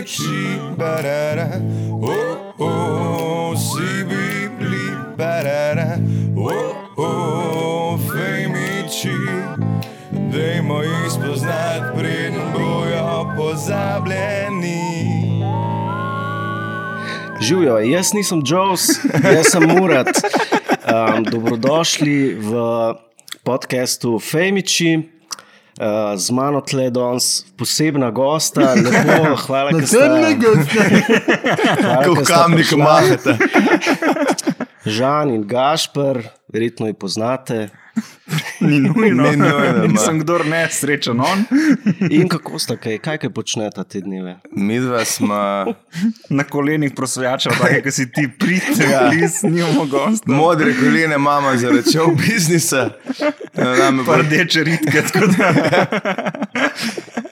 Femiči, barara, oh, oh, si bibli, barara, oh, oh, femiči. Dajmo jih spoznati, preden bojo pozabljeni. Živijo, jaz nisem Joes, jaz sem Murat. Um, dobrodošli v podkastu Femiči. Uh, z mano tle danes posebna gosta, lepo, hvala, da ste Hvala, Kot kamnik mahate. Žan in Gašpr, verjetno jih poznate. Ni nujno, Ni nujno, ma. nisem kdo ne srečen. On. In kako ste, kaj, kaj, kaj počnete te dneve? Mi dva smo Na kolenih prosvajačev, tako kot si ti pridete, Ja. ja. nimamo gosta. modre koline, imamo zaradi šov biznisa. Nam je Pa rdeče ritke, tako da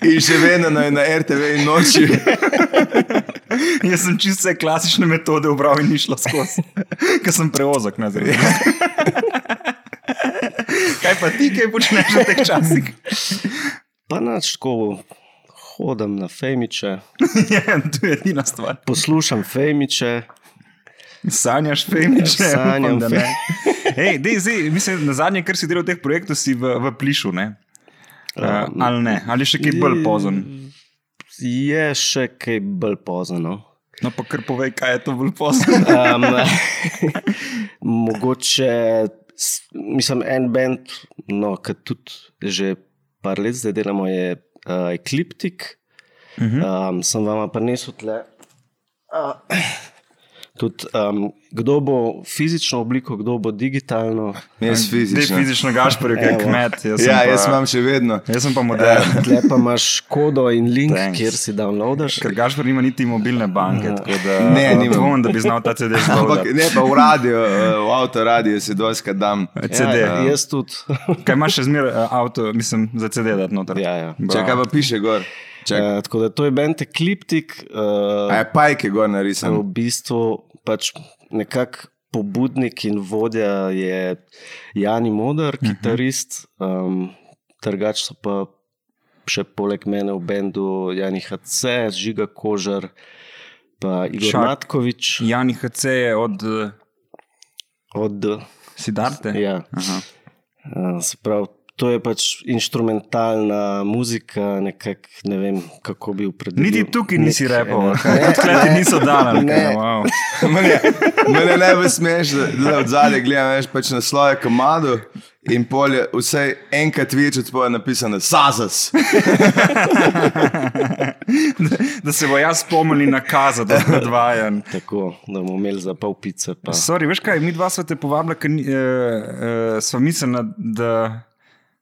In še vedno na, na RTV in noči. jaz sem čisto vse klasične metode ubral in ni šlo skozi, ker sem preozak na zredu. Kaj pa ti, kaj počneš v teh časih? Pa nač tako hodim na Femiče, Ja, to je edina stvar. poslušam Femiče. Sanjaš femiče, Sanjam upam, da ne. Hej, dej, zdaj, mislim, na zadnje, kar si delal v teh projektih, si v, v plišu, ne? Uh, ali ne, ali še kaj bolj pozon. Je še kaj bolj pozno. No, pa kar povej, kaj je to bolj pozno. Um, mogoče, mislim, en bend, no, ki tudi že par let zdaj delamo, je uh, Ecliptic. Um, sem vam prinesel tle. Uh, tudi, um, kdo bo fizično obliko, kdo bo digitalno. Jaz fizično. fizično gašpor, je Evo. kmet. Jaz Ja, pa, jaz imam še vedno. Jaz sem pa modern. Tle pa imaš kodo in link, Thanks. kjer si downloadaš. Ker gašpor nima niti mobilne banke, tako da Ne, nimam. dvomim, da bi znal ta CD Ampak zgoditi. ne pa v radio, eh, v avto radio si doskrat dam. CD. Ja, jaz tudi. Kaj imaš še zmeraj uh, avto, mislim, za CD dati noter? ja, ja. Če kaj pa piše gor. Čak, Uh, tako da to je bend Ecliptic. Uh, a je pajke gor v narisan. bistvu pač nekako pobudnik in vodja je Jani Modar, kitarist, um, trgač so pa še poleg mene v bendu Jani HC, Žiga Kožar, pa Igor Šak. Matkovič Jani HC je od uh, od Sidarte. Ja. Aha. Uh, se pravi, to je pač instrumentalna muzika, nekako ne vem, kako bi opredelil. Niti tukaj nisi Ne, kaj ti niso dali. Ne. Wow. Mene, mene najbolj smeš, da, da od zadaj gledam veš, pač na sloje komado in polje, vsaj enkrat več od tvoje napisano Sazas. da, da se bo jaz spomnil na kaza, da je predvajan. Tako, da bomo imeli za pol pice. Pa. Sorry, veš kaj, mi dva sva te povabila, ker uh, uh, sva mislila, da,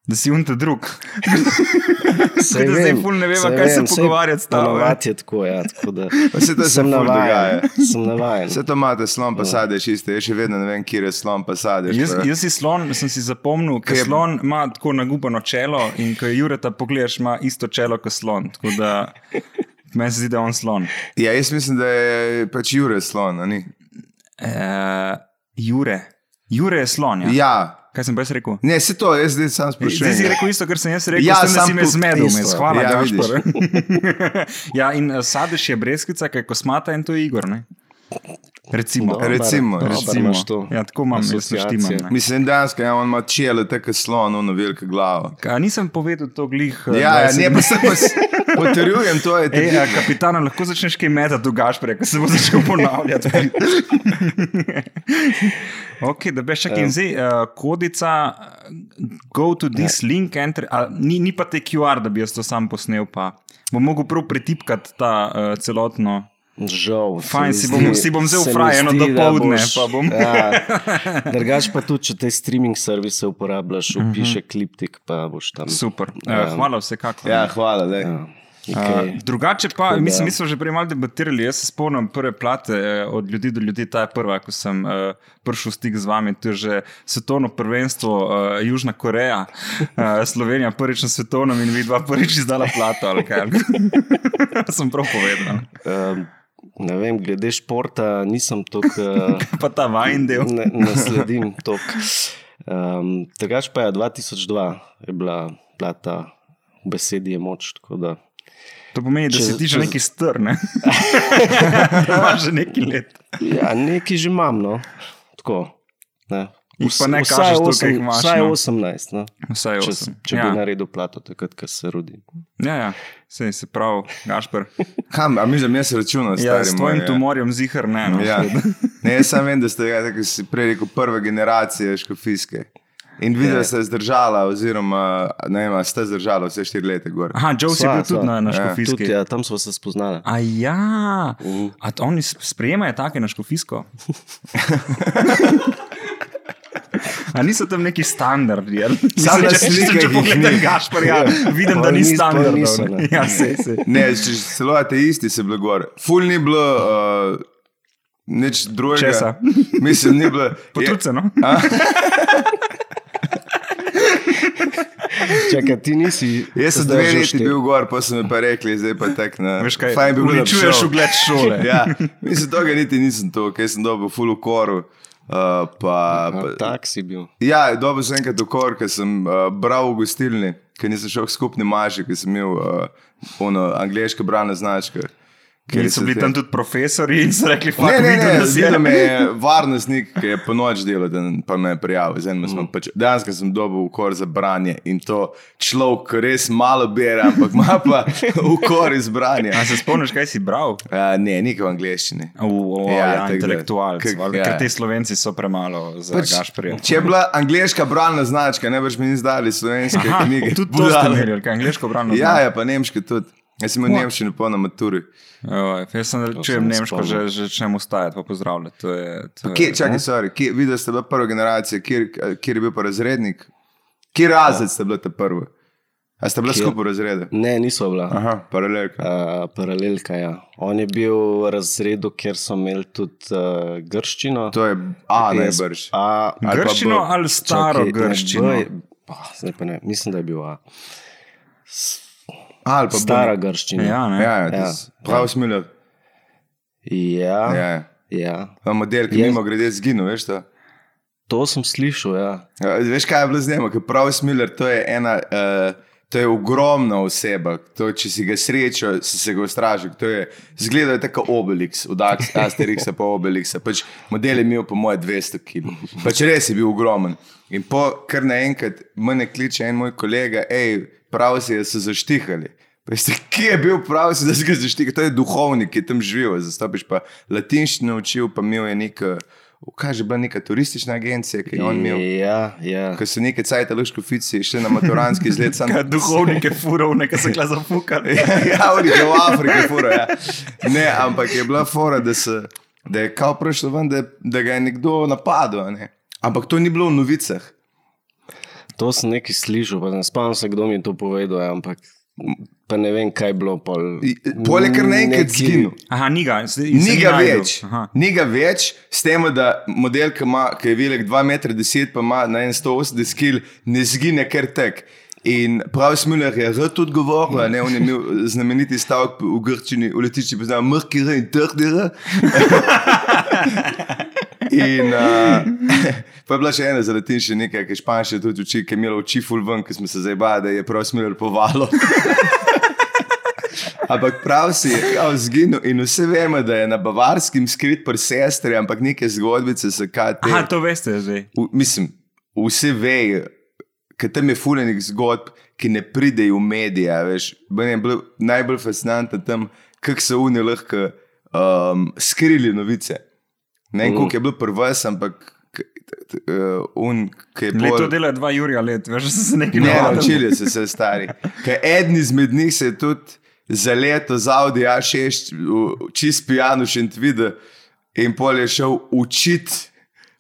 da si unta drug. Saj da zdaj ful ne veva, kaj se vem, saj pogovarjati s tabo, Ponovadi je tako, ja, tako da saj to se sem ful dogaja. navajen. Sem navajen. Vse to imate slon pa sadeš, iste, jaz še vedno ne vem, kje je slon pa sadeš. Jaz, jaz si slon, sem si zapomnil, ker je- slon ima tako nagubano čelo in ko je Jureta pogledaš, ima isto čelo kot slon. Tako da meni se zdi, da je on slon. Ja, jaz mislim, da je pač Jure slon, a ni? Uh, Jure. Jure je slon. Ja. Ja, Kaj sem jaz rekel? ne, se to, jaz zdaj sam sprašujem. Zdaj si rekel isto, kar sem jaz rekel, Ja, s tem, da sam si me zmedel, isto. mes. hvala, Ja, ja, vidiš. Gašpor. ja, in uh, sadež je brezkica, kaj kosmata in to je Igor. Ne? Recimo. Dobar, Recimo, dobar Recimo. to Ja, tako imam, ne. Mislim, danska, ja, ima čelo, tako slon, ono veliko glavo. A nisem povedal to glih. uh, Ja, ja 20 ne, pa se pa potrjujem, to je Ej, tudi. a, kapitana, lahko začneš kaj metati Gašpore, ker se bo začel ponavljati. ok, da bi še kaj zdaj, uh, kodica, go to this ja. link, enter, a, ni, ni pa te QR, da bi jaz to sam posnel, pa bom mogel prav pretipkati ta uh, celotno. Žal. Fajn, si zdi- bom- si bom vzel se mi fraj eno zdi, da dopoldne, boš- pa bom- Ja, drugač pa tudi, če te streaming servise uporabljaš, Mhm. upiše kliptik, pa boš tam. Super, uh, Ja. hvala vsekakor. Ja, hvala. Ja, Uh, okay. drugače pa, da- mislim, mi smo že prej malo debatirali. Jaz se spomnim prve plate eh, od ljudi do ljudi, ta je prva, ko sem uh, prišel v stik z vami. To je že svetovno prvenstvo, uh, Južna Koreja, uh, Slovenija prvič na svetovnem in vi dva prvič izdala plato. ali kaj. sem prav povedal. Um, ne vem, glede športa nisem tako. Pa ta vajen del. Ne, ne sledim toliko. Um, Drugač pa je 2002 je bila plata v besedi je moč. da To pomeni, da Če- si ti že neki str, ne? Imaš že neki let. Ja, nekaj že imam, no. Tako. Ne. Jih pa ne kažeš toliko, osem- jih imaš, Vsaj no. 18, no. Vsaj če, osem. če ja. bi naredil plato, takrat, ko se rodi. Ja, ja, sej se pravi, Gašper. Kam, a mi za jaz računam, Ja, stari s moj, tvojim ja. tumorjem zihar ne. No. Ja. Ne, jaz sam vem, da ste, ja, tako si prej rekel, prva generacija škofijske. In videla Ja. ste zdržala, oziroma ne vem, a ste zdržala vse štiri leta gor. Aha, Joe si Sva, bil tudi na, na Ja. škofijski. Tudi, ja, tam smo se spoznali. A ja, Mhm. a oni s- sprejemajo take na škofijsko? A niso tam neki standardi? ali? Samo Mislim, na če- pogledam ni. Gašpar, ja, vidim, da ni standardov. niso, ne. ne. Ja, sej, sej. Ne, če celo te isti se bilo gor. Ful ni bilo uh, nič drugega. Česa? Mislim, ni bilo. Potruce, no? Čakaj, ti nisi. Jaz sem dve leti bil gor, pa so mi pa rekli, zdaj pa tek na. Veš kaj, fajn bi bilo, da bi uničuješ šel. ugled šole. Ja, mislim, tega niti nisem to, ker sem dobil ful v koru. Uh, pa, pa, A, Tak si bil. Ja, dobil sem enkrat v kor, ker sem uh, bral v gostilni, ker nisem šel k skupni maži, ker sem imel uh, ono angliško brano značko. Ker so bili te- tam tudi profesori in so rekli: Ne, Fak, ne, ne, da si videl me je varnostnik, ki je po noč delal, da pa me je prijavil. Mm. Smo, pač, dejansko sem dobil ukor za branje in to človek, res malo bere, ampak ima pa ukor iz branja. A se spomniš, kaj si bral? Uh, ne, nikaj v angleščini. O, o, Ja, ja, ja, tako da- intelektualc. kak- valjda, ja. Ker ti slovenci so premalo za pač, Gašporja. če je bila angliška bralna značka, ne boš mi ni zdali slovenske Aha, knjige. tudi to ste imeli, ali kaj angliško brano Ja, ja, pa nemški tudi. Jaz sem imel nemščino po na maturi. Joj, jaz sem ne nemško, že, že začnem ustajati, pa pozdravljati. To je, to Kje, je, čakaj, sorry, kje, videl ste bila prva generacija, kjer, kjer je bil pa razrednik? Kje razred ste bila ta prva? A ste bila skupaj v razredu? Ne, niso bila. Aha, paralelka. Uh, paralelka, ja. On je bil v razredu, kjer so imeli tudi uh, grščino. To je A Jaz- najbrž. A, ali pa Grščino B. ali staro čakaj, ne, grščino? B je- ah, Zdaj pa ne, mislim, da je bil A. A ali pa B. Stara grščina. Ja, ne. Ja, ja, Ja. ja. prav smiler. ja, Ja, ja. ja. model, ki Jaz- mimo grede zginil, veš to? To sem slišal, ja. Ja, Veš, kaj je bilo z njim? Ker prav smiler, to je ena. Uh, To je ogromna oseba. To, če si ga srečal, si se ga ustražil. To je zgleda je tako Obelix, od Asterixa pa Obelixa. Pač model je imel po moje 200 kg. Pač res je bil ogromen. In po kar naenkrat mene kliče en moj kolega, hej, prav si, da so zaštihali. Veste, kje je bil prav, si, da si ga zaštihal? To je duhovnik, ki je tam živel. Zastopiš pa latinščino učil, pa imel je neka, kaj že bila neka turistična agencija, ki je on imel. Ja, ja. Ko so neki cajt ali škofici šli na maturanski izlet, sam Kaj duhovnike furov, nekaj se kla zafukali. ja, v v Afriki, fura, ja. Ne, ampak je bila fora, da, se, da je kao prišlo ven, da, da ga je nekdo napadel. a Ne? Ampak to ni bilo v novicah. To sem nekaj slišal, pa ne spomnim se, kdo mi je to povedal, ja, ampak pa ne vem, kaj je bilo. Pol, I- Pol je kar naenkrat Neki- zginil. Aha, ni ga, Ni ga več. Ni ga več, s tem, da model, ki, ima, ki je velik 2,10 m, pa ima na 180 kg, ne zgine kar tek. In prav Smuler je rad tudi govoril, a ne, on je imel znameniti stavek v Grčini, v letišči poznal mrkire in trdire. In uh, pa je bila še ena za latinše nekaj, ki španše tudi uči, ki je imela oči full ven, ki smo se zdaj bali, da je prav Smuler povalo. Ampak prav si je zginil in vse vemo, da je na bavarskem skrit pri sestri, ampak neke zgodbice so kaj te. Aha, to veste zdaj. V, mislim, vsi vejo, ker tam je fulejnih zgodb, ki ne pridejo v medije. Veš, je bilo najbolj fascinantno tam, kako so oni lahko um, skrili novice. Ne vem, Mm. koliko je bilo prvs, ampak uh, un, ki je to bolj. dela dva Jurija let, veš, se nekaj Ne, navadili. naučili so se stari. Ker eden izmed njih se je tudi za leto z Audi A6, v- čist pijan še videl in pol je šel učiti.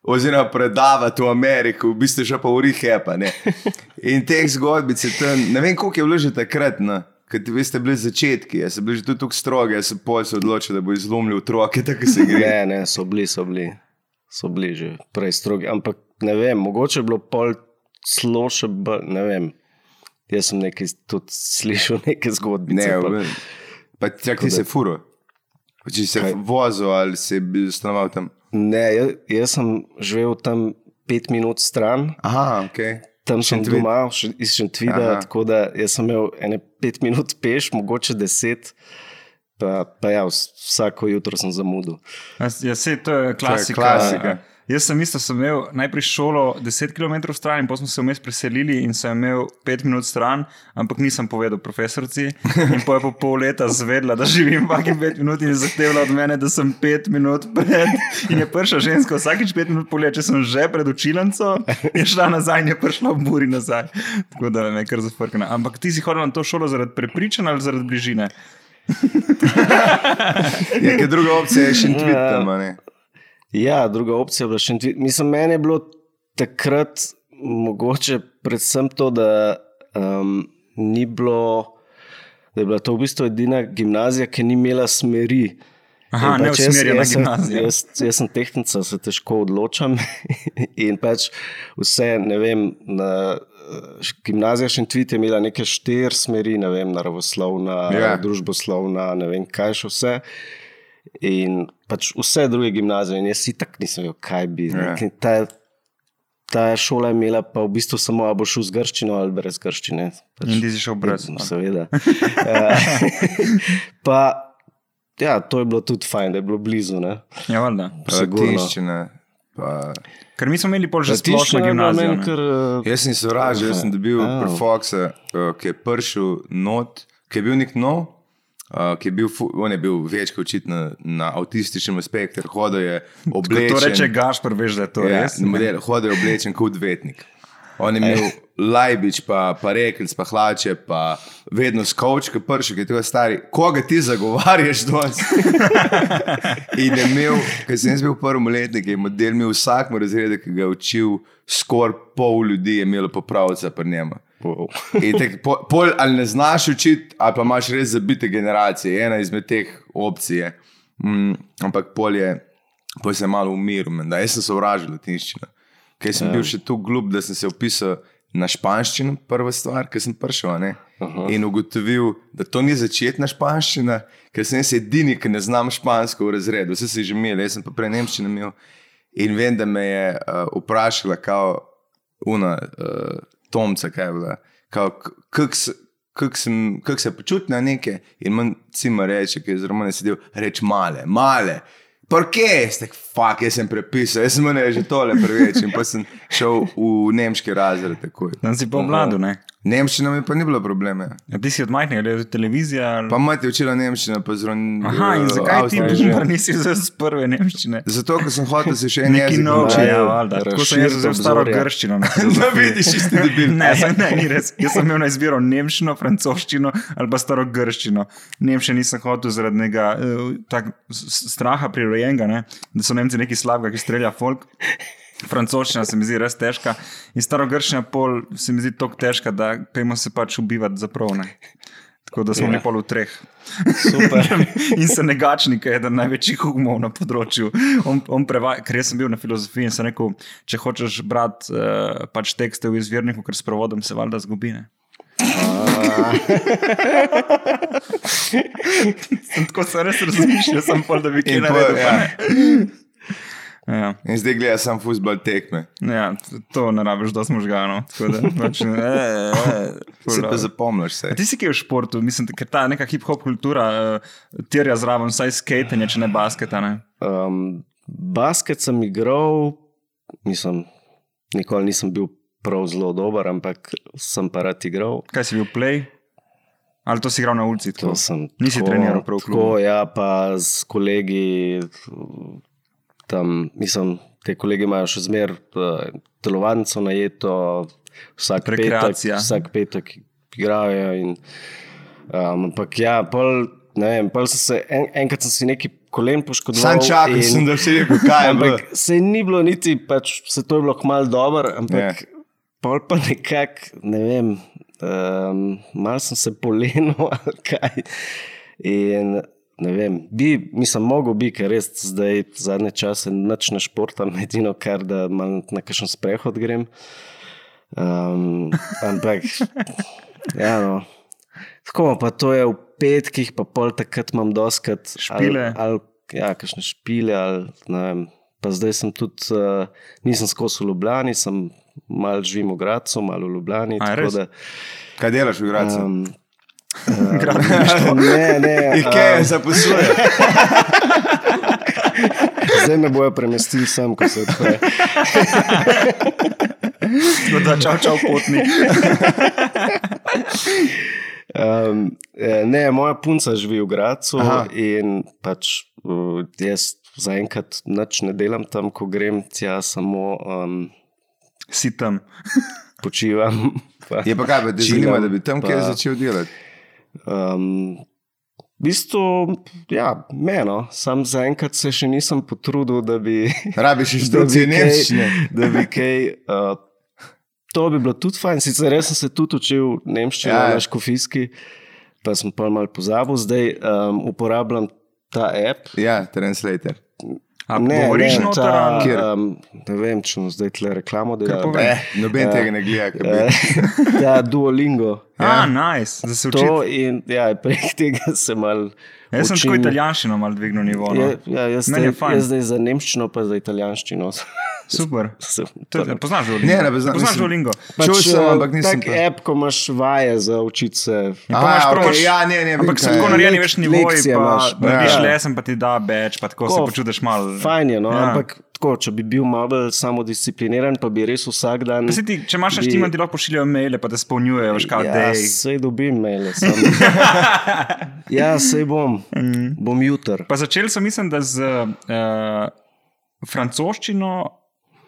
Oziroma, predavati v Ameriko, v bistvu še pa v Rihepa. ne. In teh zgodbic je tam, ne vem, koliko je bilo že takrat, no. ker ti veste, bili začetki, jaz sem bil že tudi tako strog, jaz sem pol se odločil, da bo izlomil otroke, tako se gre. Ne, ne, so bili, so bili, so bili že prej strogi. Ampak ne vem, mogoče je bilo pol celo še ne vem. Jaz sem nekaj tudi slišal, neke zgodbice. Ne, pa- pa čak ti da- se furo. Če si se vozil ali si bil stanoval tam. ne jaz, jaz sem živel tam pet minut stran, Aha, ok. tam sem Šentvid. doma, iz Šentvida, Aha. tako da sem imel ene pet minut peš, mogoče deset, pa, pa ja, vs- vsako jutro sem zamudil. Ja, se, to je klasika. klasika. Jaz sem isto sem imel najprej šolo 10 km stran, in potem smo se vmes preselili in sem imel 5 minut stran, ampak nisem povedal profesorici. In po po pol leta zvedla, da živim vsake 5 minut in je zahtevala od mene, da sem 5 minut pred. In je prišla ženska vsakeč 5 minut polje, če sem že pred učilnico, je šla nazaj in je prišla v buri nazaj. Tako da me je kar zafrknila. Ampak ti si hodil na to šolo zaradi prepričanja ali zaradi bližine? Je, druga opcija je še en tweet tam, ne. Ja, druga opcija je bila še. Mislim, meni je bilo takrat mogoče predvsem to, da um, ni bilo. Da je bila to v bistvu edina gimnazija, ki ni imela smeri. Aha, In pač jaz- neusmerjena jaz sem- gimnazija. Jaz, jaz sem tehnica, se težko odločam. In pač vse, ne vem, na gimnazija Šentvit je imela neke štiri smeri, ne vem, naravoslovna, Ja. yeah. družboslovna, ne vem, kaj še vse. In pač vse druge gimnazije, in jaz si tako nisem vedel, kaj bi. Ja. Yeah. Ta, ta šola je imela pa v bistvu samo, ali boš šel z grščino ali brez grščine. Pač, In ti si šel brez. no. Seveda. Eh, pa, ja, to je bilo tudi fajn, da je bilo blizu. Ne? Ja, valjda. Latinščina. Pa... Ker mi smo imeli pol že splošno gimnazijo. meni ne. Kar, eh, Jaz sem sovražil, jaz sem dobil oh. Foxa, uh, ki je prišel not, ki je bil nek nov, uh, ki je bil, on je bil večkrat očitno na avtističnem spektru, hodil je Ko oblečen. to reče Gašpor, veš, da je to ja, res. model, hodil je oblečen kot odvetnik. On je imel lajbič, pa, pa rekelc, pa hlače, pa vedno skočke, prši, ki je tega stari. Koga ti zagovarjaš danes? In je imel, ker sem jaz bil v prvem letniku, je model imel vsak razred, ki ga je učil, skoraj pol ljudi je imelo popravca pri njemu. Wow. Tek, po, pol ali ne znaš učiti, ali pa imaš res zabite generacije, ena izmed teh opcij je. Mm, ampak pol je, pol se je malo umiril, menda. jaz sem sovražil latinščino. Ker sem bil še tako glup, da sem se upisal na španščino, prva stvar, ki sem prišel. In ugotovil, da to ni začetna španščina, ker sem jaz edini, ki ne znam špansko v razredu. Vse si že imel, jaz sem pa prej nemščino imel. In vem, da me je uh, vprašala, kao, una, uh, Tomca, kaj je k- kako kak se počuti na neke, in manj cima reče, ki je zelo manj sedel, reč male, male. Porke, ste, fuck, jaz sem prepisal, jaz sem že tole preveč in pa sem šel v nemški razred takoj. Tam si pa v mladu, ne? Nemščina mi pa ni bilo problema. Ja, ti si od majhnega gledal televizijo. Ali... Pa mati učila nemščino, pa zelo. Aha, in zakaj ti boomer nisi vzel z prve nemščine? Zato, ker sem hotel se še en jezik naučiti. ja, valjda. Tako sem jaz vzel staro grščino. na Da vidiš, isti debil. Ne, saj ne, ni res. Jaz sem imel na izbiro nemščino, francoščino ali pa staro grščino. Nemščino nisem hotel zaradi nekega uh, tak, straha prirojenega, ne? da so Nemci neki slabega, ki strelja folk. Francoščina se mi zdi res težka in staro grščina pol se mi zdi tako težka, da pojmo se pač ubivati za prav. Ne? Tako da smo bili pol v treh. Super. in se negačnik je eden največjih umov na področju. On, on prevaja, ker jaz sem bil na filozofiji in sem rekel, če hočeš brati uh, pač tekste v izvirniku, ker s prevodom se valjda zgubi. Ne? Sem tako se res razmišljal, sem pol, da bi kaj naredil. ja. Ja, In zdaj gledaj sam futbol tekme. ja, to ne rabiš, da smo žgano. Tako da, pač, e, e, Se pa zapomniš se. Ti si kaj v športu, mislim, ker ta neka hip-hop kultura uh, terja zraven vsaj skatenje, če ne basketa. Ne? Um, basket sem igral, mislim, nikoli nisem bil prav zelo dober, ampak sem pa rad igral. Kaj si bil play? Ali to si igral na ulici? To tako? sem Nisi tako- treniral prav v klubu? Tako, ja, pa s kolegi tam, mislim, te kolegi imajo še zmer uh, telovadnico najeto, vsak petek, vsak petek igrajo. In, um, ampak ja, pol, ne vem, pol sem se, en, enkrat sem si neki kolen poškodoval. Sam čakam, in- sem, da si rekel, kaj je bilo. Ampak se ni bilo niti, pač se to je bilo kmalu dobro, ampak Ja. yeah. pol pa nekako, ne vem, um, malo sem se polenil ali kaj. In ne vem, bi, mislim, mogel bi, ker res zdaj zadnje čase noč na športam, edino kar da malo na kakšen sprehod grem. Um, ampak, ja, no. Tako pa to je v petkih, pa pol takrat imam doskrat. Špile. Ali, ali, ja, kakšne špile, ali ne vem. pa zdaj sem tudi, uh, nisem skozi v Ljubljani, sem malo živim v Gracu, malo v Ljubljani. A, tako da, Kaj delaš v Gracu? um, ne, ne, Ikea um, zaposluje. zdaj me bojo premestili sem, ko se odpre. Da čau, čau, potni. Um, eh, ne, moja punca živi v Gracu Aha. in pač jaz zaenkrat nič ne delam tam, ko grem tja, samo um, Si tam. počivam. Pa, Je pa kaj, pa te Čilam, zanima, da bi tam pa- kaj začel delati? Um, v bistvu, ja, meno, sam zaenkrat se še nisem potrudil, da bi. Rabiš inštrukcije nemščine. Da bi kaj. Uh, to bi bilo tudi fajn, sicer res sem se tudi učil nemščino Ja, na škofijski, pa sem pa malo pozabil, zdaj um, uporabljam ta app. Ja, translator. A ne, govoriš ne, ta, Kjer? um, ne vem, če bom zdaj tle reklamo delal. povej. Eh, noben tega ne gleda. kaj bi- Eh, Ta Duolingo. A, nice, da se učiš. To in ja, prek tega se mal. Jaz sem tako italijanščino malo dvignil nivo. No. Ja, ja, jaz, je zdaj, jaz zdaj za nemščino, pa za italijanščino. Super. Sem- To, je- poznaš Duolingo? Ne, ne poznam, Poznaš mislim- Duolingo? Pač, Čul sem, eh, ampak nisem Tak app, ko imaš vaje za učiti se. Ja, pa imaš A, probaš- okej, ja, ne, ne, Ampak so tako narejeni več nivoji, pa imaš. narediš Ja. lesen, pa ti da več, pa tako se Tako, počutiš malo. Fajn je, no, Ja. ampak tako, če bi bil malo samodiscipliniran, pa bi res vsak dan. Pa ti, če imaš bi- štima, ti lahko pošiljajo maile, pa te spolnjujejo, veš, kaj Ja, dej. sej dobim maile. Ja, sej bom. Mm. Bom jutr. Pa začeli so, mislim, da z uh, francoščino,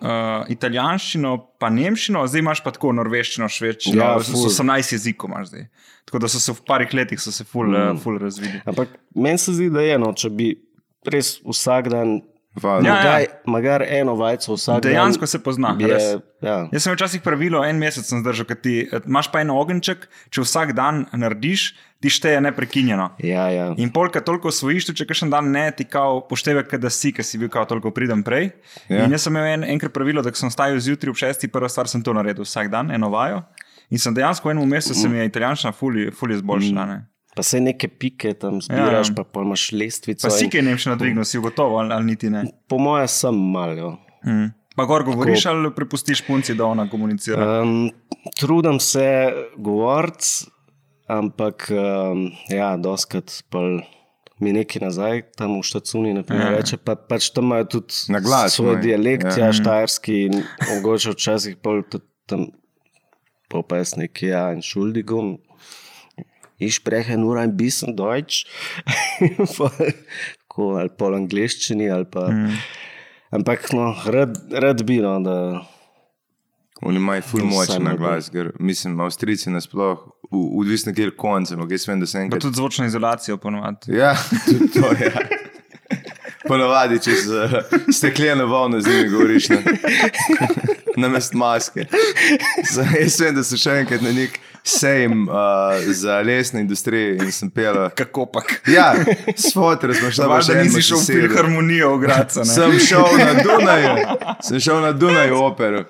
uh, italijanščino, pa nemščino, zdaj imaš pa tako norveščino, švedščino. Ja, Ja, ful. 18 jezikov imaš zdaj. Tako da so se v parih letih ful, mm. uh, ful razvili. Ampak meni se zdi, da je eno, če bi res vsak dan. Hvala. Ja, Magaj, magar eno vajco vsak Dejansko dan. se pozna. bi res. Je, ja. Jaz sem včasih pravilo, en mesec sem zdržal, ker ti eh, imaš pa en ogenček, če vsak dan narediš, ti šteje neprekinjeno. Ja, ja. In polka toliko osvojiš, če kakšen dan ne, ti kao poštevek, da si, ker si bil kao toliko pridem prej. Ja. Ja. In jaz sem imel en, enkrat pravilo, da ko sem stajal zjutraj ob šesti, prva stvar sem to naredil vsak dan, eno vajo. In sem dejansko v enem mesecu se mi je italijanščina fully, fully izboljšala. ne. Pa se neke pike tam zbiraš, Ja. pa pol imaš lestvico. Pa si kaj nemščino dvignil, si gotovo ali, ali niti ne. Po mojem, sem malo. Hmm. Pa gor govoriš ali prepustiš punci, da ona komunicira. Um, trudim se govoriti, ampak um, ja, doskrat mi nekaj nazaj, tam v Štacuni, naprimer, Ja. reče, pa, pač tam imajo tudi glas svoj imajo, dialekt, ja. ja, ja štajerski in mogoče včasih pol tudi tam popes neki, ja, in šuldigum. Ich spreche nur ein bisschen Deutsch, tako, ali pol angliščini, ali pa. Mm. Ampak, no, rad, rad bi, no, da. Oni imajo ful To moč vsaj na ne bo. glas, ker mislim, Avstrijci nasploh, v- odvisno kjer konce, ampak jaz vem, da se Pa enkrat. tudi zvočno izolacijo ponovadi. Ja, tudi to je. Ja. Ponovadi čez uh, stekleno volno z njimi govoriš, na, na mest maske. Za, jaz vem, da so še enkrat na nek sejem uh, za lesne industrije in sem pel. Kako pa? Ja, s fotor smo šli Valjda nisi šel v filharmonijo v Graca. ne? Sem šel na Dunaju, sem šel na Dunaju opero.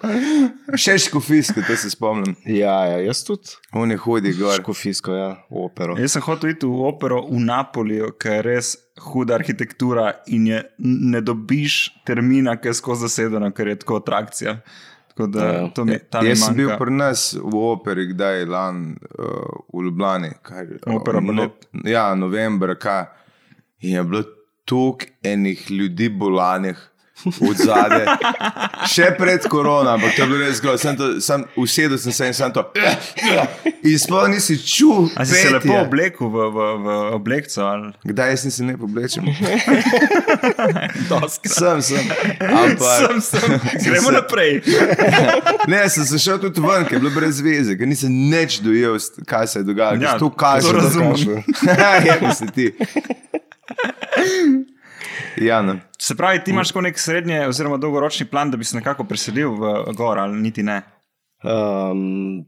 Še škofijsko, to se spomnim. Ja, ja jaz tudi. On je hodi gor. Škofijsko, ja, opero. Jaz sem hotel iti v opero v Napoliju, ker je res huda arhitektura in je, ne dobiš termina, ki je skozi zasedeno, ker je tako atrakcija. Tako da Ja. to mi tam Jaz sem bil pri nas v operi, kdaj je lani uh, v Ljubljani. Kaj, Opera balet. Ja, novembra, kaj. In je bilo toliko enih ljudi bolanih. Od zadaj, še pred korona, ampak to je bilo res sem to, sem usedel sem se in sem to. In sploh nisi A si se lepo oblekel v, v, v oblekco? Ali? Kdaj jaz nisem lepo oblečen? Sem, sem. Ampak, Sem, sem. Gremo naprej. Ne, sem se šel tudi ven, ker je bilo brez veze, ker nisem nič dojel, kaj se je dogajalo. Ja, Ja, to kaže, to da razumem. ja, bi se ti. Ja, no. Se pravi, ti imaš tako nek srednje oziroma dolgoročni plan, da bi se nekako preselil v gor ali niti ne. Um,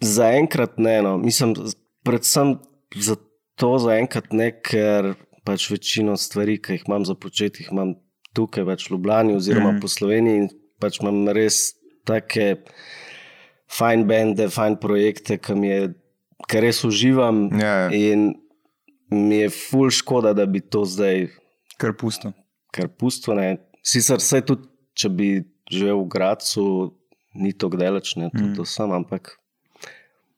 zaenkrat ne, no. mislim, predvsem zato zaenkrat ne, ker pač večino stvari, ki jih imam za početi, jih imam tukaj, pač v Ljubljani oziroma mm. po Sloveniji in pač imam res take fajn bende, fajn projekte, ki mi je, kar res uživam Ja, ja. in mi je ful škoda, da bi to zdaj Kar pusto. kar pusto. Ne. Sicer vse tudi, če bi živel v Gracu, ni to gdeleč, ne mm. to sam, ampak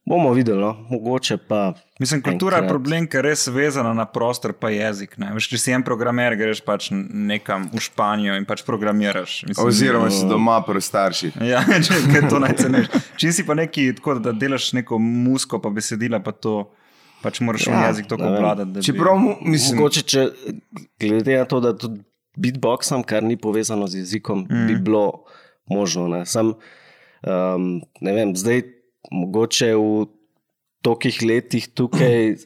bomo videli, no? mogoče pa. Mislim, kultura enkrat. je problem, ker je res vezana na prostor, pa jezik. Ne? Veš, če si en programer, greš pač nekam v Španijo in pač programiraš. Mislim, Oziroma si doma pri starših. Ja, če to najcenejš. Če si pa neki, tako da delaš neko musko, pa besedila, pa to pač moraš ja, jezik tako ne obvladati. bi- Čeprav, mu- mislim, Mogoče, če, glede na to, da tudi beatboxam, kar ni povezano z jezikom, mm. bi bilo možno. Ne, Sam, um, ne vem, zdaj mogoče v tolikih letih tukaj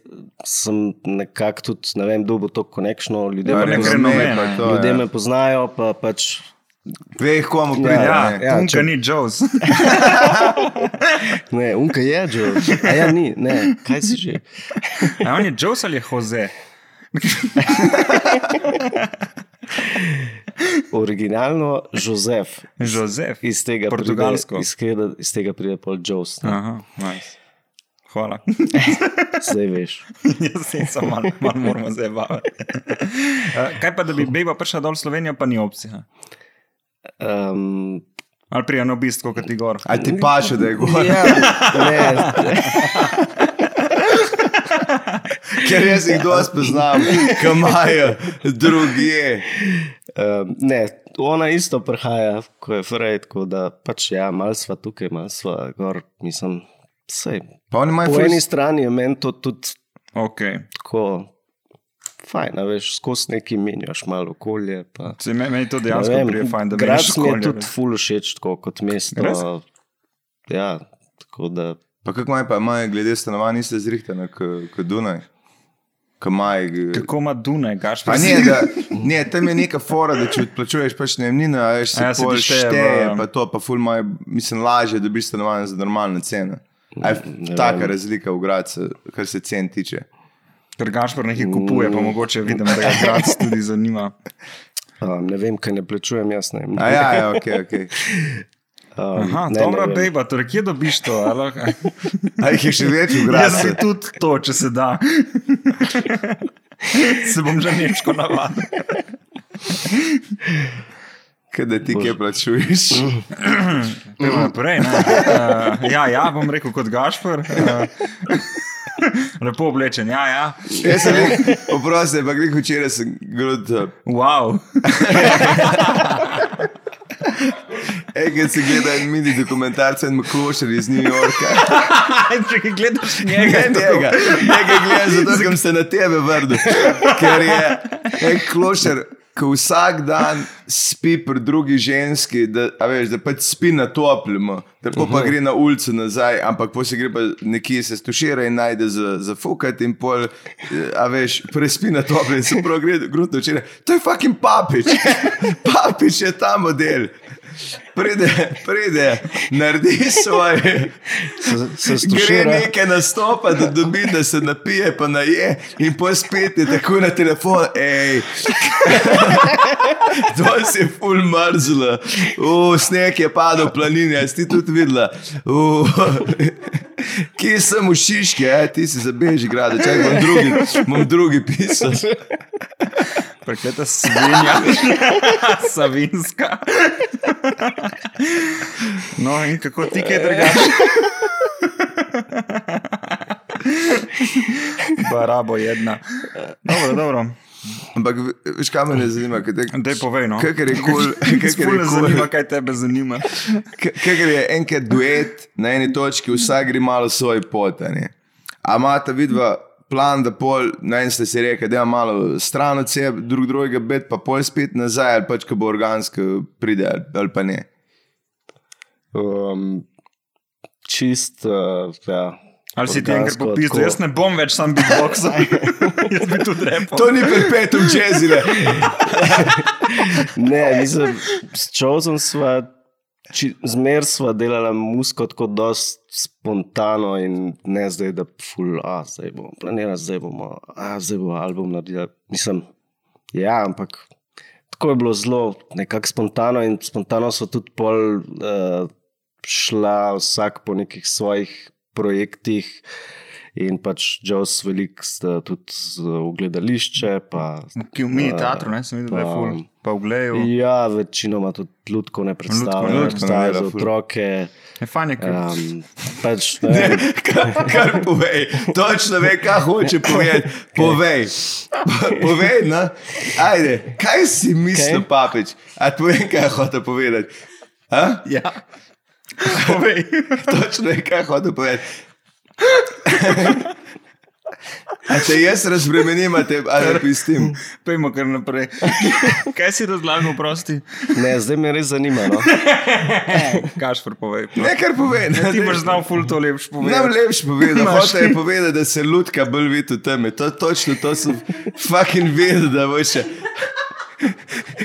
sem nekako tudi, ne vem, dobil to konekšno, ljudje, Ja, me nek pozna- renome, pa ne. to, ljudje ja. me poznajo, pa pač. Veš, komu pride. Ja, ne. ja, Tunka če- ni Joes. Ne, unka je, Joe. A ja, ni, ne, kaj si že. A on je Joes ali je Jose? Originalno Jozef. Jozef. Iz tega Portugalsko. Pride, iz, iz tega pride pol Joes. Aha, nice. Hvala. Zdaj veš. Jaz se samo malo mal moramo zdaj baviti. Uh, kaj pa, da bi Bejba prišla dol v Slovenijo, pa ni opcija. Um, Ali prija na obisk, kot ti gor. A ti paše, da je gor. ja, ne, Ker jaz jih dosti poznam, ki imajo drugje. um, ne, ona isto prihaja, ko je Freud, tako da pač ja, malo sva tukaj, malo sva gor, mislim, vse. Pa oni imajo Po eni strani je meni to tudi Okay. tako fajn, veš, skozi neki menjaš malo okolje. Pa, Se, me- meni to ne dejansko vem, prije fajn, da grad vidiš mi je okolje, tudi ful všeč, tako kot mesto. Res? Ja, tako da. Pa kako imajo, pa imajo glede stanovanj, niste zrihtani kot Dunaj. Kaj imajo. Kako ima Dunaj, gaš Pa ne, da, ne, tam je neka fora, da če odplačuješ pač najemnino, a veš, se ja, pol šteje v- pa to, pa ful imajo, mislim, lažje dobiš stanovanje za normalne cene. Ne taka vem. razlika v Gradcu, kar se cen tiče. Ker Gašpor nekaj kupuje, pa mogoče vidim, da ga grad tudi zanima. Um, ne vem, kaj ne plačujem, jaz ne vem. A ja, ja, ok, ok. Um, Aha, ne, dobra ne bejba, torej kje dobiš to? a jih je še več v Jaz bi tudi to, če se da. se bom že nemško navadil. Kaj da ti kje plačuješ? Naprej. ne. Uh, ja, ja, bom rekel kot Gašpor. Uh, lepo oblečen, ja, ja. Jaz sem rekel, oprosti, pa greh včeraj sem grud. Wow. Enkrat si gledal en mini dokumentarce in Maklošer iz New Yorka. Če ga gledaš njega, Ne, njega, njega gledam, zato sem se na tebe vrnil. Ker je en klošer, ki vsak dan spi pri drugi ženski, da, a veš, da pač spi na toplem, da pol pa gre na ulico nazaj, ampak pa se gre pa nekje se stušira in najde za, za fukat in pol, a veš, prespi na toplem in se prav gre grudno včeraj. To je fucking papič, papič je ta model. Pride, pride, naredi svoje. Se, se Gre stušira. nekaj nastopa, da dobi, da se napije, pa naje, in pa spet je tako na telefon. Ej, to si je full mrzlo, sneg je padel planini, a si ti tudi videla. Uh, Kje sem v Šiški, a ti si za beži grad, čakaj, bom drugi, bom drugi pisal. Prekleta svinja, savinska. No, in kako ti kaj drugače? Barabo jedna. Dobro, dobro. Ampak veš, kaj me ne zanima, kaj te- Dej povej, no. Kakor je kul, je me kul. zanima, kaj tebe zanima. Ker je enkrat duet na eni točki, vsak gre malo svoj pot. a ne. A imata vidva plan, da pol, na en ste si rekli, da je malo stran od sebe, drug drugega bet, pa pol spet nazaj, ali pač, ko bo organsko pride, ali, ali pa ne. Um, čist, uh, ja. Ali si ti enkrat popisal, jaz ne bom več sam beatboxer. jaz bi tudi repel. To ni perpetuum čezile. Ne, mislim, s Čovzom sva, či- zmer sva delala musko tako dost spontano in ne zdaj, da ful, a zdaj bomo planirali, zdaj bomo, a zdaj bomo album naredili. Mislim, ja, ampak tako je bilo zelo nekako spontano in spontano so tudi pol uh, šla vsak po nekih svojih projektih. In pač Jaws velik sta tudi z- v gledališče. Pa, Ki v mini teatru, ne, sem videl, da je pa- full. Pa v gleju. Ja, večinoma tudi lutkovne predstave, Lutkovne, predstave lutkovne, za ja, ful. otroke. Je fajn, je kar. Um, pač, ne vem, Kar, kar povej, točno ve, kaj hoče povedati. Povej, povej, no. Ajde, kaj si mislil, Kaj? papič? A povej, kaj hoče povedati. A? Ja. Povej. Točno ve, kaj hoče povedati. A če jaz razbremenim, te ali pistim? Pejmo kar naprej. Kaj si razlagal, prosti? ne, zdaj me res zanima. No? Kašpr, povej. Ne, kar povej. Ti boš znal full to lepš Nam povedati. lepš povedal, Imaš hoče je ti. povedati, da se lutka bolj vidi v temi. To točno, to sem fucking vedel, da bo še.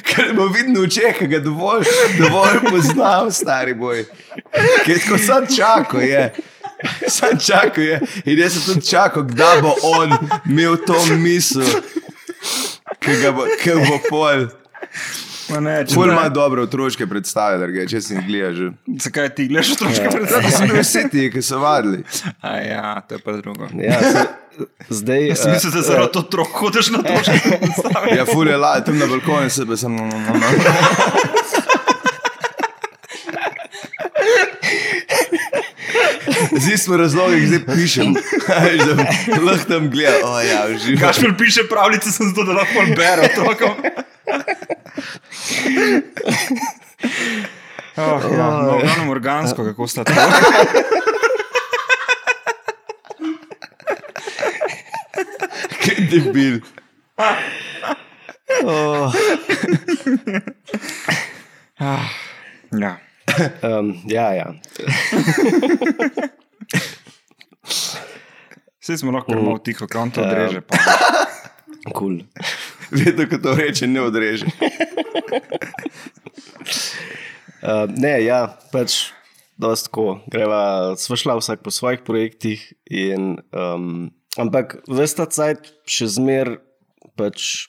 Ker bo vidno oče, ki ga dovolj, dovolj poznam, stari boj. Je tako sam čakal, je. Sam čakal je. In jaz sem tudi čakal, kdaj bo on imel to misel, ki ga bo, ki bo pol. Ma Ne, ne- ima dobre otroške predstave, da če si jih gledaš. že. Zakaj ti gledaš otroške To predstave? so bili vsi ti, ki so vadili. A ja, to je pa drugo. Ja, se, zdaj, Jaz mislim, da zaradi otrok hodiš na otroške predstave. Ja, ful je la, tam na balkonu se pa sem. Zdaj smo razlogi, zdaj pišem. Lahko tam gledam, o ja, uživam. Kašpr piše pravljice, sem zato, da lahko bere otrokom. Oh, ja, no, glavno organsko, kako sta to. Kaj debil. Oh, Ja. um, ja, ja. Vsi smo lahko malo tiho, kam to odreže. Pa. Cool. Vedno, ko to reče, ne odreže. Uh, ne, ja, pač dosti tako. Greva, sva šla vsak po svojih projektih, in, um, ampak vesta cajt še zmer pač.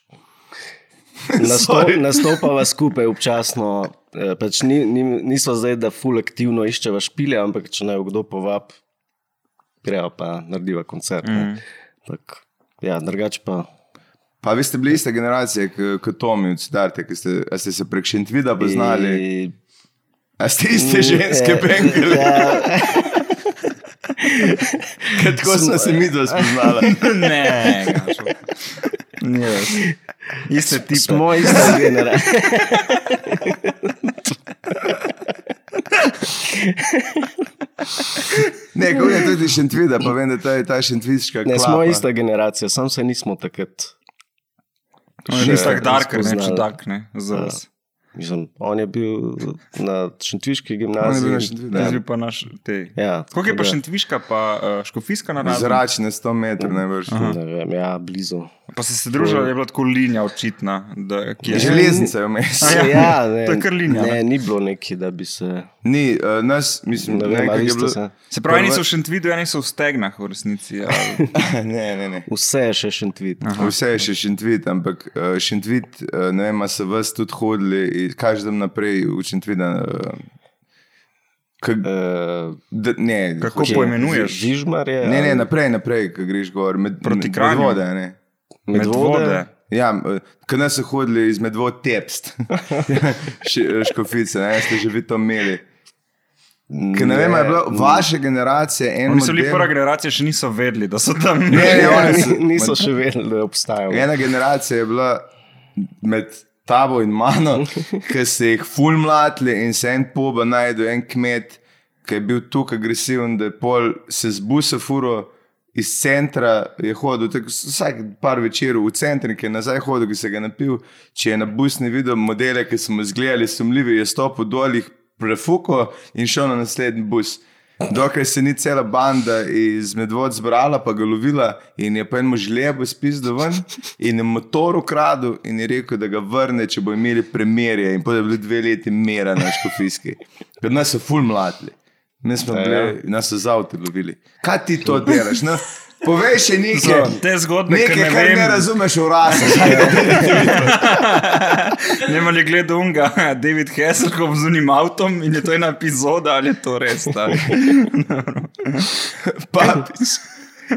Nasto, Sorry. nastopava skupaj občasno. eh, Pač ni, ni, nismo zdaj, da ful aktivno iščeva špile, ampak če naj jo kdo povab, greva pa narediva koncert. Mm. Tak, ja, drugače pa. Pa vi ste bili iste generacije kot Tomi od Starte, ki ste, ste se prek Šentvida poznali. I- A ste iste ženske Eh, pengele? Ja, Ker Tako smo se mi dva spoznala. Ne. Ni res. Iste tipe. smo ista generacija. Ne, kako je tudi Šentvida, pa vem, da to je ta šentviška Ne, klapa. smo ista generacija, sam se nismo takrat. On še je tak darker, ne spoznali. čudak, ne, za vas. Mislim, on je bil na Šentviški On je bil gimnaziji. na Šentvidu. Zdaj bi pa naš, te. Ja, Koliko je pa tako šentviška, pa uh, škofijska na razen? Zračne 100 metrov najbrž. Ne vem, ja, blizu. Pa se družili, je bila tako linija očitna. Da, je Železnica je vmes. Ja. Ja, ne, To je kar linija, Ne, ne? ni bilo neki, da bi se. Ni, uh, nas, mislim, Ne ne vem, kako je bilo. se. Se pravi, Prva- niso v Šentvidu, eni so v stegnah v resnici. Ali... ne, ne, ne. Vse je še Šentvit. Vse je še Šentvit, ampak uh, Šentvit, uh, ne vem, a so vas tudi hodili, in kažem naprej v Šentvida. Uh, kak, Uh, da, ne, Kako hoče- poimenuješ? Žižmar je. Ne, ne, naprej, naprej, ko greš gor, med, Proti med Kranju? vode. Ne. Medvode. Ja, ko nas so hodili iz medvod tepst, Š- škofice, ne, ste že vi to imeli. Ker ne vem, ali je bilo vaše generacije en Oni so bili prva generacija, še niso vedeli, da so tam. Ne, ne, Ja, oni so, niso še vedeli, da obstajajo. Ena generacija je bila med tabo in mano, ki se jih ful mlatili in se en poba najdel, en kmet, ki je bil tukaj agresiven, da je pol se zbusa furo. Iz centra je hodil, tako vsak par večerov v centru, ki je nazaj hodil, ki se ga je napil. Če je na bus ne videl modele, ki smo zgledali sumljivi, je stopil dol, jih prefuko in šel na naslednji bus. Dokler se ni cela banda iz medvod zbrala, pa ga lovila in je pa enemu žlebu spizdal ven in je motor ukradel in je rekel, da ga vrne, če bo imeli premerje. In potem je bili dve leti mera na škofijski. Ker nas so ful mlatili. Mi smo Ja, bili, nas so z avtom lovili. Kaj ti to delaš? No? Povej še nekaj. te zgodbe, Nekaj, ne kar vem. ne razumeš v rasi. Ne vem, ali je gledal unga, David Hasselhoff z unim avtom in je to ena epizoda, ali je to res. tak? Papič.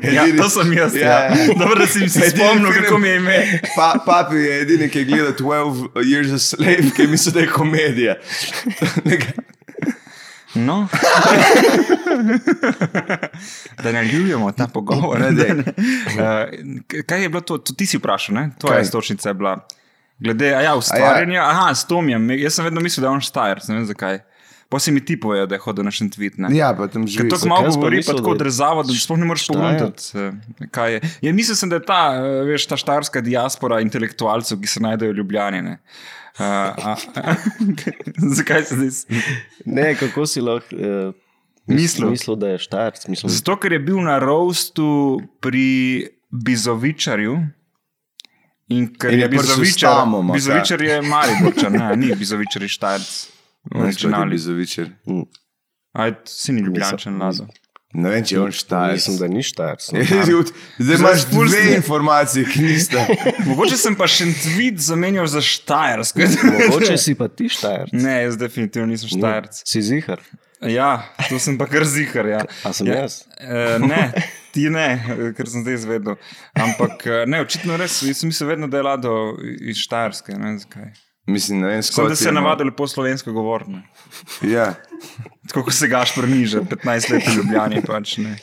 Ja, to sem jaz. Ja. Ja. Ja. Dobro, da si se Edini spomnil, film- kako mi je ime. Pa, papi je edini, ki je gledal 12 Years a Slave, ki misli, da je komedija. No. da ne ljubimo ta pogovor. Uh, kaj je bilo to? to ti si vprašal, ne? tvoja Kaj? istočnica je bila. Glede a ja, ustvarjanja, aha, s Tomjem. Jaz sem vedno mislil, da je on štajer, ne vem zakaj. Pa si mi ti povedal, da je hodil na šentvit. Ne? Ja, pa tam Ker živi. to malo jaz pa tako odrezava, da sploh ne moreš pogledati, eh, kaj je. Ja, mislil sem, da je ta, eh, veš, ta štarska diaspora intelektualcev, ki se najdejo v Ljubljani. ne. A, a, zakaj se zdaj? Ne, kako si lahko uh, Mislil. mislil, da je štarc. Mislim, Zato, ker je bil na roastu pri Bizovičarju. In ker In je Bizovičar, Tamom, a Bizovičar je Mariborčan, ne, ni Bizovičar je Štajerc. Originali. Bizovičer. Aj, si ni ljubljančan, Lazo. Ne vem, če je on štajer. Mislim, da ni štarc. No. Zdaj imaš dve ste- informacije, ki nista. Mogoče sem pa še en tweet zamenjal za Štajersko. Mogoče si pa ti štarc. Ne, jaz definitivno nisem Štajerc. Si zihar. Ja, to sem pa kar zihar. Ja. A sem ja, jaz? eh, Ne, ti ne, ker sem zdaj izvedel. Ampak eh, ne, očitno res, jaz sem mislil vedno, da je Lado iz Štajerske. Ne zakaj. Mislim, ne vem, Sem, skoro. da se je navadil lepo slovensko govoriti. Ja. Tako kot se gašpr niže, 15 let v Ljubljani, pač ne.